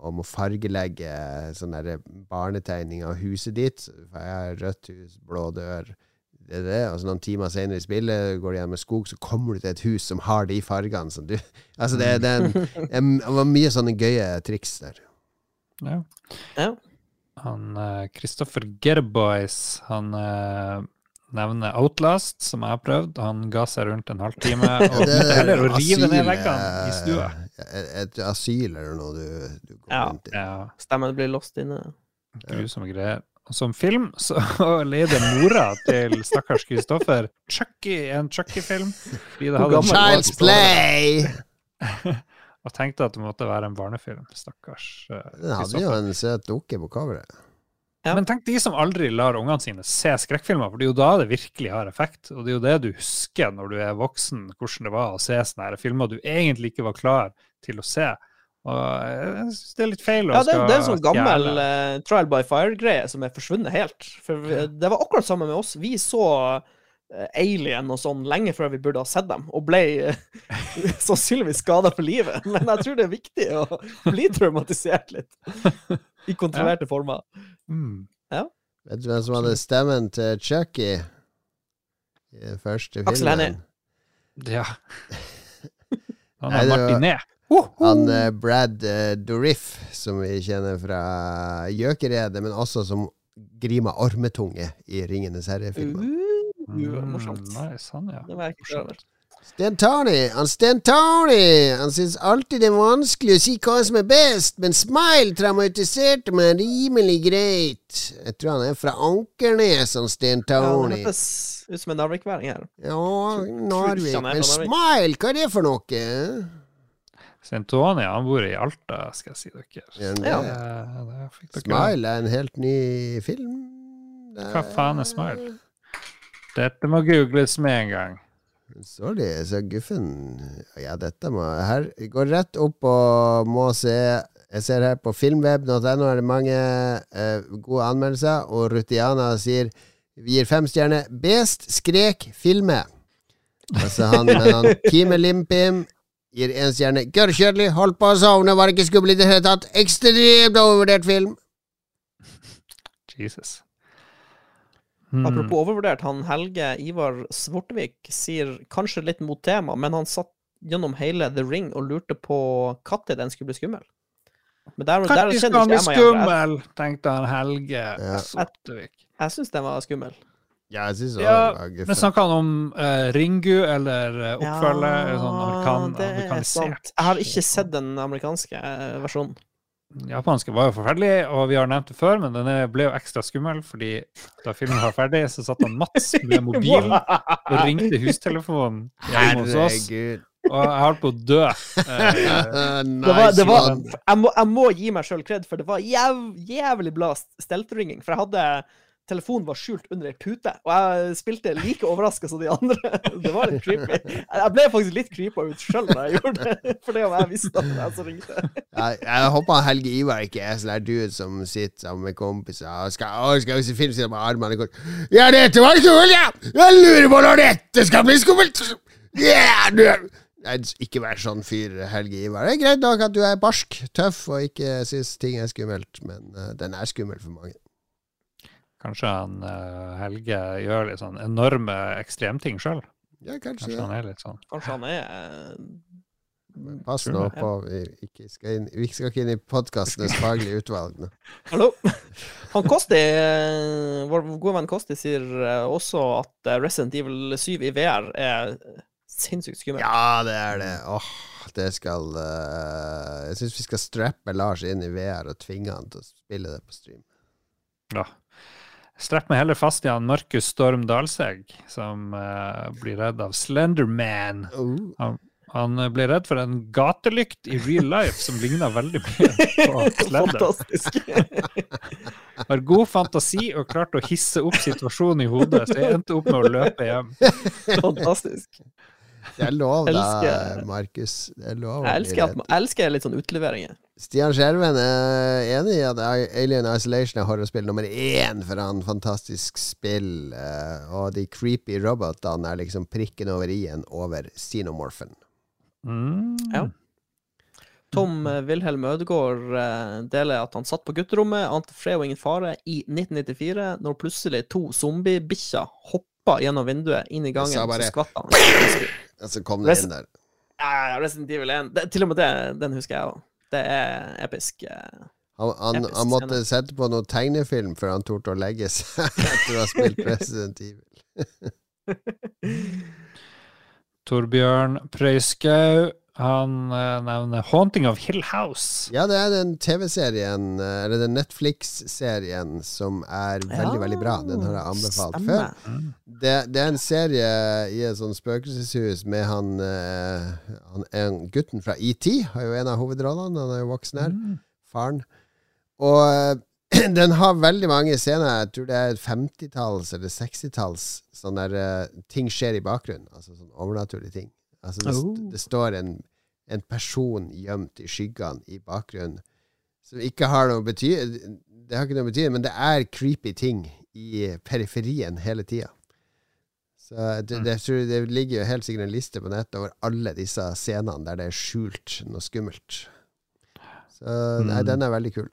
om å fargelegge sånne der barnetegning av huset ditt. For jeg har rødt hus, blå dør. Det er det. Og så noen timer senere i spillet går du gjennom en skog, så kommer du til et hus som har de fargene som du Altså, det, det, er den, en, det var mye sånne gøye triks der. Ja. Ja. Han Kristoffer uh, Gerbois, han uh, nevner Outlast, som jeg har prøvd. Han ga seg rundt en halvtime og det begynte er heller å rive ned veggene i stua. eh, Et, et asyl eller noe du, du går Ja. rundt i. Ja, Stemmen blir låst inne. grusomme greier. Og som film så leide mora til stakkars Kristoffer Chucky, en Chucky-film. Child's play! og tenkte at det måtte være en barnefilm. Stakkars eh, Den hadde jo en søt dukke på coveret. Ja. Men tenk de som aldri lar ungene sine se skrekkfilmer, for det er jo da det virkelig har effekt. Og det er jo det du husker når du er voksen, hvordan det var å se sånne her filmer du egentlig ikke var klar til å se. Og jeg synes det er litt feil å Ja, det, skal det er en sånn gammel eh, trial by fire-greie som er forsvunnet helt. For vi, det var akkurat samme med oss. Vi så eh, Alien og sånn lenge før vi burde ha sett dem, og ble eh, sannsynligvis skada for livet. Men jeg tror det er viktig å bli traumatisert litt. I kontrollerte former. Mm. Vet du hvem som hadde stemmen til Chucky i den første Aksel filmen? Hennie. Ja. Han er Martinet. Han eh, Brad uh, Dourif, som vi kjenner fra Gjøkeredet, men også som Grima Ormetunge i Ringenes herre-filmen. Morsomt. Mm, nice, han, ja. Det var jeg ikke klar over. Sten Tony, han Sten Tony Han syns alltid det er vanskelig å si hva som er best, men Smile traumatiserte meg rimelig greit. Jeg tror han er fra Ankernes, han Sten Ja, det høres ut som en narvikværing her. Ja, Narvik. Men. Smile, hva er det for noe? Sentoni, han bor i Alta, skal jeg si dere. Ja. Det, det dere Smile er en helt ny film. Det Hva faen er Smile? Dette må googles med en gang. Sorry, så guffen Ja, dette må Her går rett opp og må se Jeg ser her på filmweb.no er det mange eh, gode anmeldelser, og Rutiana sier vi gir fem stjerner. Best skrek filme. Altså han, men han Kime Limpim gir én stjerne. Gørrkjedelig, holdt på å sovne, var ikke skummel i det hele tatt. Ekstremt overvurdert film. Jesus. Hmm. Apropos overvurdert, han Helge Ivar Svortevik sier kanskje litt mot tema, men han satt gjennom hele The Ring og lurte på når den skulle bli skummel. Men der, der skal han bli ikke jeg meg igjen. skummel, tenkte han Helge Ja. Svortevik. jeg syns den var skummel. Ja, jeg synes Ja, det var Men snakka han om uh, Ringu eller uh, oppfølger? sånn amerikan, det er sant. Jeg har ikke sett den amerikanske uh, versjonen. Japanske var jo forferdelig, og vi har nevnt det før, men den ble jo ekstra skummel, fordi da filmen var ferdig, så satt han Mats med mobilen og ringte hustelefonen hjemme hos oss, og jeg holdt på å dø. Det var, det var, jeg, må, jeg må gi meg sjøl kred, for det var jæv, jævlig bra steltringing. For jeg hadde Telefonen var skjult under ei pute, og jeg spilte like overraska som de andre. Det var litt creepy. Jeg ble faktisk litt creepa ut sjøl da jeg gjorde det, for det om jeg visste at det var jeg som ringte. Jeg, jeg håper Helge Ivar ikke er sånn der dude som sitter sammen med kompiser og skal, å, skal se film med armene i kors. Ja, dette var skummelt, ja! Jeg lurer på når dette skal bli skummelt! Yeah, du Nei, ikke vær sånn fyr, Helge Ivar. Det er greit nok at du er barsk, tøff og ikke syns ting er skummelt, men uh, den er skummel for mange. Kanskje han eh, Helge gjør litt sånn enorme ekstremting sjøl? Ja, kanskje Kanskje han er litt sånn Kanskje han er men Pass nå på, vi, ikke skal, inn, vi skal ikke inn i podkastenes faglige utvalg nå. Hallo? Han Kosti, eh, vår gode venn Kosti, sier eh, også at eh, Resident Evil 7 i VR er sinnssykt skummelt. Ja, det er det. Åh, det skal uh, Jeg syns vi skal strappe Lars inn i VR og tvinge han til å spille det på stream. Ja. Strepp meg heller fast i han Markus Storm Dalsegg, som uh, blir redd av Slenderman. Oh. Han eh, ble redd for en gatelykt i real life som ligna veldig mye på Slender. Fantastisk. Har god fantasi og klarte å hisse opp situasjonen i hodet, så jeg endte opp med å løpe hjem. Fantastisk. Det er lov, da, Markus. Det er lov. Jeg elsker, at, elsker litt sånn utleveringer. Stian Skjerven er enig i at Alien Isolation er horrorspill nummer én for han fantastisk spill, eh, og de creepy robotene er liksom prikken over i-en over Xenomorphen. Mm. Ja. Tom eh, Wilhelm Ødegaard eh, deler at han satt på gutterommet, ante fred og ingen fare, i 1994, når plutselig to zombiebikkjer hoppa gjennom vinduet inn i gangen, så, bare- så skvatt han. Og så kom det inn der. Ja, ja, Resident Evil 1. Det, til og med det, den husker jeg òg. Det er episk. eh. Han, han, Episk han måtte scene. sette på noe tegnefilm før han torde å legge seg etter å ha spilt Resident Evil. Torbjørn Prøyskau, han uh, nevner 'Haunting of Hill House'. Ja, det er den TV-serien, eh, eller den Netflix-serien, som er veldig, Ja, veldig bra. Den har jeg anbefalt stemmer. før. Det, det er en serie i et sånt spøkelseshus med han, uh, han en, gutten fra ET, har jo en av hovedrollene. Han er jo voksen her. Mm. Faren. Og uh, den har veldig mange scener. Jeg tror det er 50-talls eller 60-talls sånne der, ting skjer i bakgrunnen. Altså sånn overnaturlige ting. Altså det, st- Oh. det står en, en person gjemt i skyggene i bakgrunnen som ikke har noe bety Det har ikke noe betydning, men det er creepy ting i periferien hele tida. Så det, det, det ligger jo helt sikkert en liste på nettet over alle disse scenene der det er skjult noe skummelt. Så nei, Mm. den er veldig kul.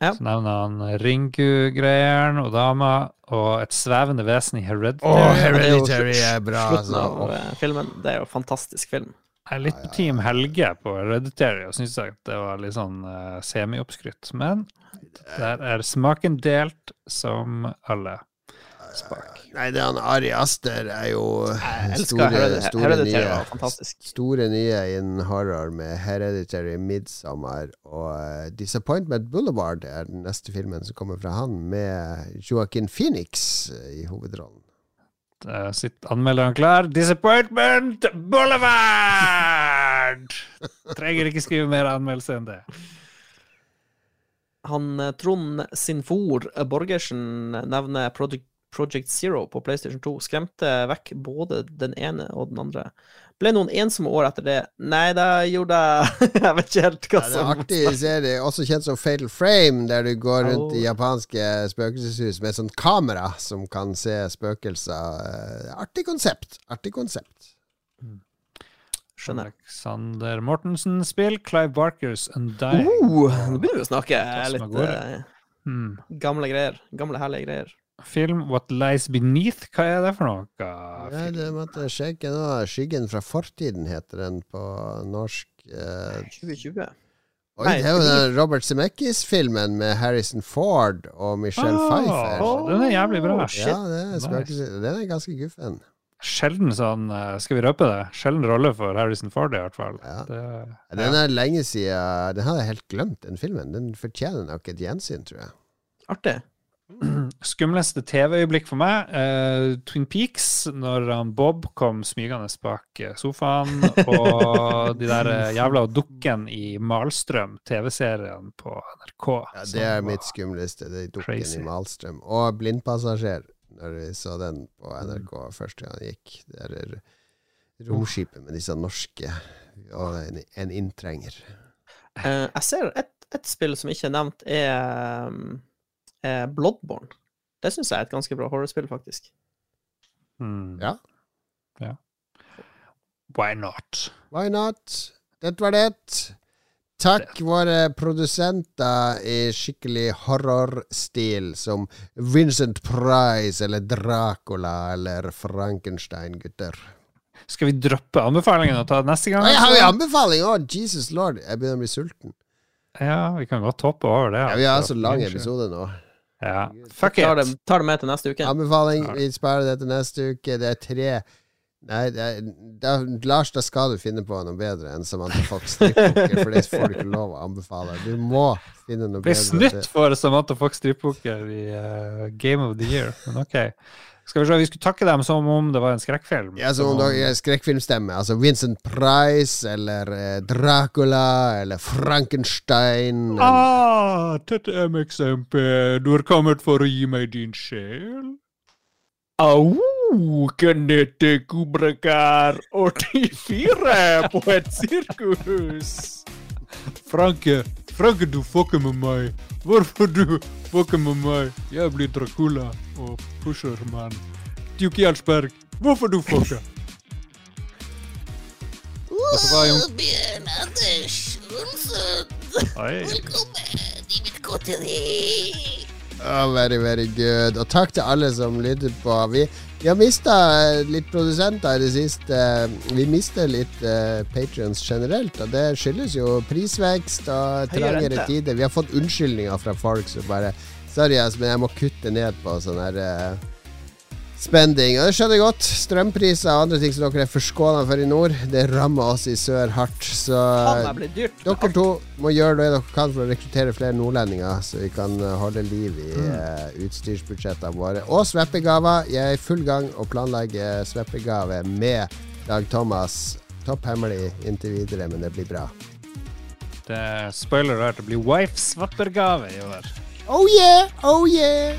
Så nevner han Ringu-greieren og dama, og et svevende vesen i Hereditary. Hereditary er bra. Slutten Altså. av eh, filmen. Det er jo en fantastisk film. Jeg er litt på Team Helge på Hereditary og syns det var litt sånn uh, semioppskrytt. Men der er smaken delt som alle spak. Nei, det er han Ari Aster er jo store, Hereditary. store Hereditary nye var fantastisk. Store nye innen horror med Hereditary, Midsummer og uh, Disappointment Boulevard er den neste filmen som kommer fra han, med Joaquin Phoenix eh, i hovedrollen. Der sitter anmelderen klar. Disappointment Boulevard! Trenger ikke skrive mer anmeldelse enn det. Han eh, Trond Sinfor Borgersen nevner Project, Project Zero på PlayStation 2. Skremte vekk både den ene og den andre. Ble noen ensomme år etter det? Nei, det gjorde jeg Jeg vet ikke helt hva Ja, det er en artig serie, også kjent som Fatal Frame, der du går rundt i Oh. japanske spøkelseshus med sånn kamera som kan se spøkelser. Eh, Artig konsept. Artig konsept. Skjønner. Alexander Mortensen spill Clive Barkers Undying. Uh, nå begynner vi å snakke litt Hmm. gamle greier. Gamle, herlige greier. Film What Lies Beneath, hva er det for noe? Ja, det måtte jeg sjekke nå. 'Skyggen fra fortiden' heter den på norsk. Eh, 2020. Oi, Nei, det er jo den Robert Zemeckis-filmen med Harrison Ford og Michelle Ah, Pfeiffer. Den er jævlig bra. Ja, det er Nice. Den er ganske guffen. Sjelden sånn eh, Skal vi røpe det? Sjelden rolle for Harrison Ford, i hvert fall. Ja. Det, Den er lenge siden Den hadde jeg helt glemt, den filmen. Den fortjener nok et gjensyn, tror jeg. Artig. Skumleste TV-øyeblikk for meg, uh, Twin Peaks, når han Bob kom smygende bak eh, sofaen, og de der eh, jævla dukken i Malstrøm, TV-serien på NRK. Ja, det er mitt skumleste. Det er Dukken i Malstrøm. Og Blindpassasjer, når vi så den på NRK første gang den gikk. Det er romskipet med disse norske og en, en inntrenger. Uh, jeg ser et, et spill som ikke er nevnt, er, um, er Bloodborne. Det syns jeg er et ganske bra horrorspill, faktisk. Mm. Ja. ja. Why not? Why not? Det var det. Takk våre produsenter i skikkelig horrorstil, som Vincent Price eller Dracula eller Frankenstein, gutter. Skal vi droppe anbefalingen og ta det neste gang? Jeg har vi altså? anbefaling? Å, Jesus lord, jeg begynner å bli sulten. Ja, vi kan godt hoppe over det. Ja, vi har altså. så lang episode nå. Ja. Fuck Tar det, it. tar det med til neste uke. Anbefaling, vi sparer det til neste uke. Det er tre Nei, det er, da, Lars, da skal du finne på noe bedre enn Samantha Fox strippoker, for det får du ikke lov å anbefale. Du må finne noe Ble bedre. snytt for Samantha Fox strippoker i uh, Game of the Year, men OK. Skal vi se, vi skulle takke dem som om det var en skrekkfilm. Ja, som om det er skrekkfilmstemme. Altså Vincent Price eller eh, Dracula eller Frankenstein. eller- Ah, dette er MXMP. Du har kommet for å gi meg din sjel? Au, Kanette Kubrakar 84 på et sirkus. Franke, Franke, du fucker med meg. Hvorfor du fucker med meg? Jeg blir Dracula og Pusherman. Duke Jarlsberg, hvorfor du fucker? Og så var jo Bjørn Anders Olsen, Oi. velkommen i mitt godteri. Oh, very, very good. Og takk til alle som lytter på. Vi, vi har mista litt produsenter i det siste. Vi mister litt uh, patrions generelt, og det skyldes jo prisvekst og trangere tider. Vi har fått unnskyldninger fra folk som bare Sorry, men jeg må kutte ned på sånn her eh, spending. Og det skjønner jeg godt. Strømpriser og andre ting som dere er forskåna for i nord, det rammer oss i sør hardt. Så dyrt. dere to må gjøre det dere kan for å rekruttere flere nordlendinger, så vi kan eh, holde liv i uh, utstyrsbudsjettene våre. Og sveppegaver. Jeg er i full gang å planlegge sveppegave med Dag Thomas. Topp hemmelig inntil videre, men det blir bra. Det er spoiler alert, det blir wife-sveppergave i år. Oh yeah! Oh yeah!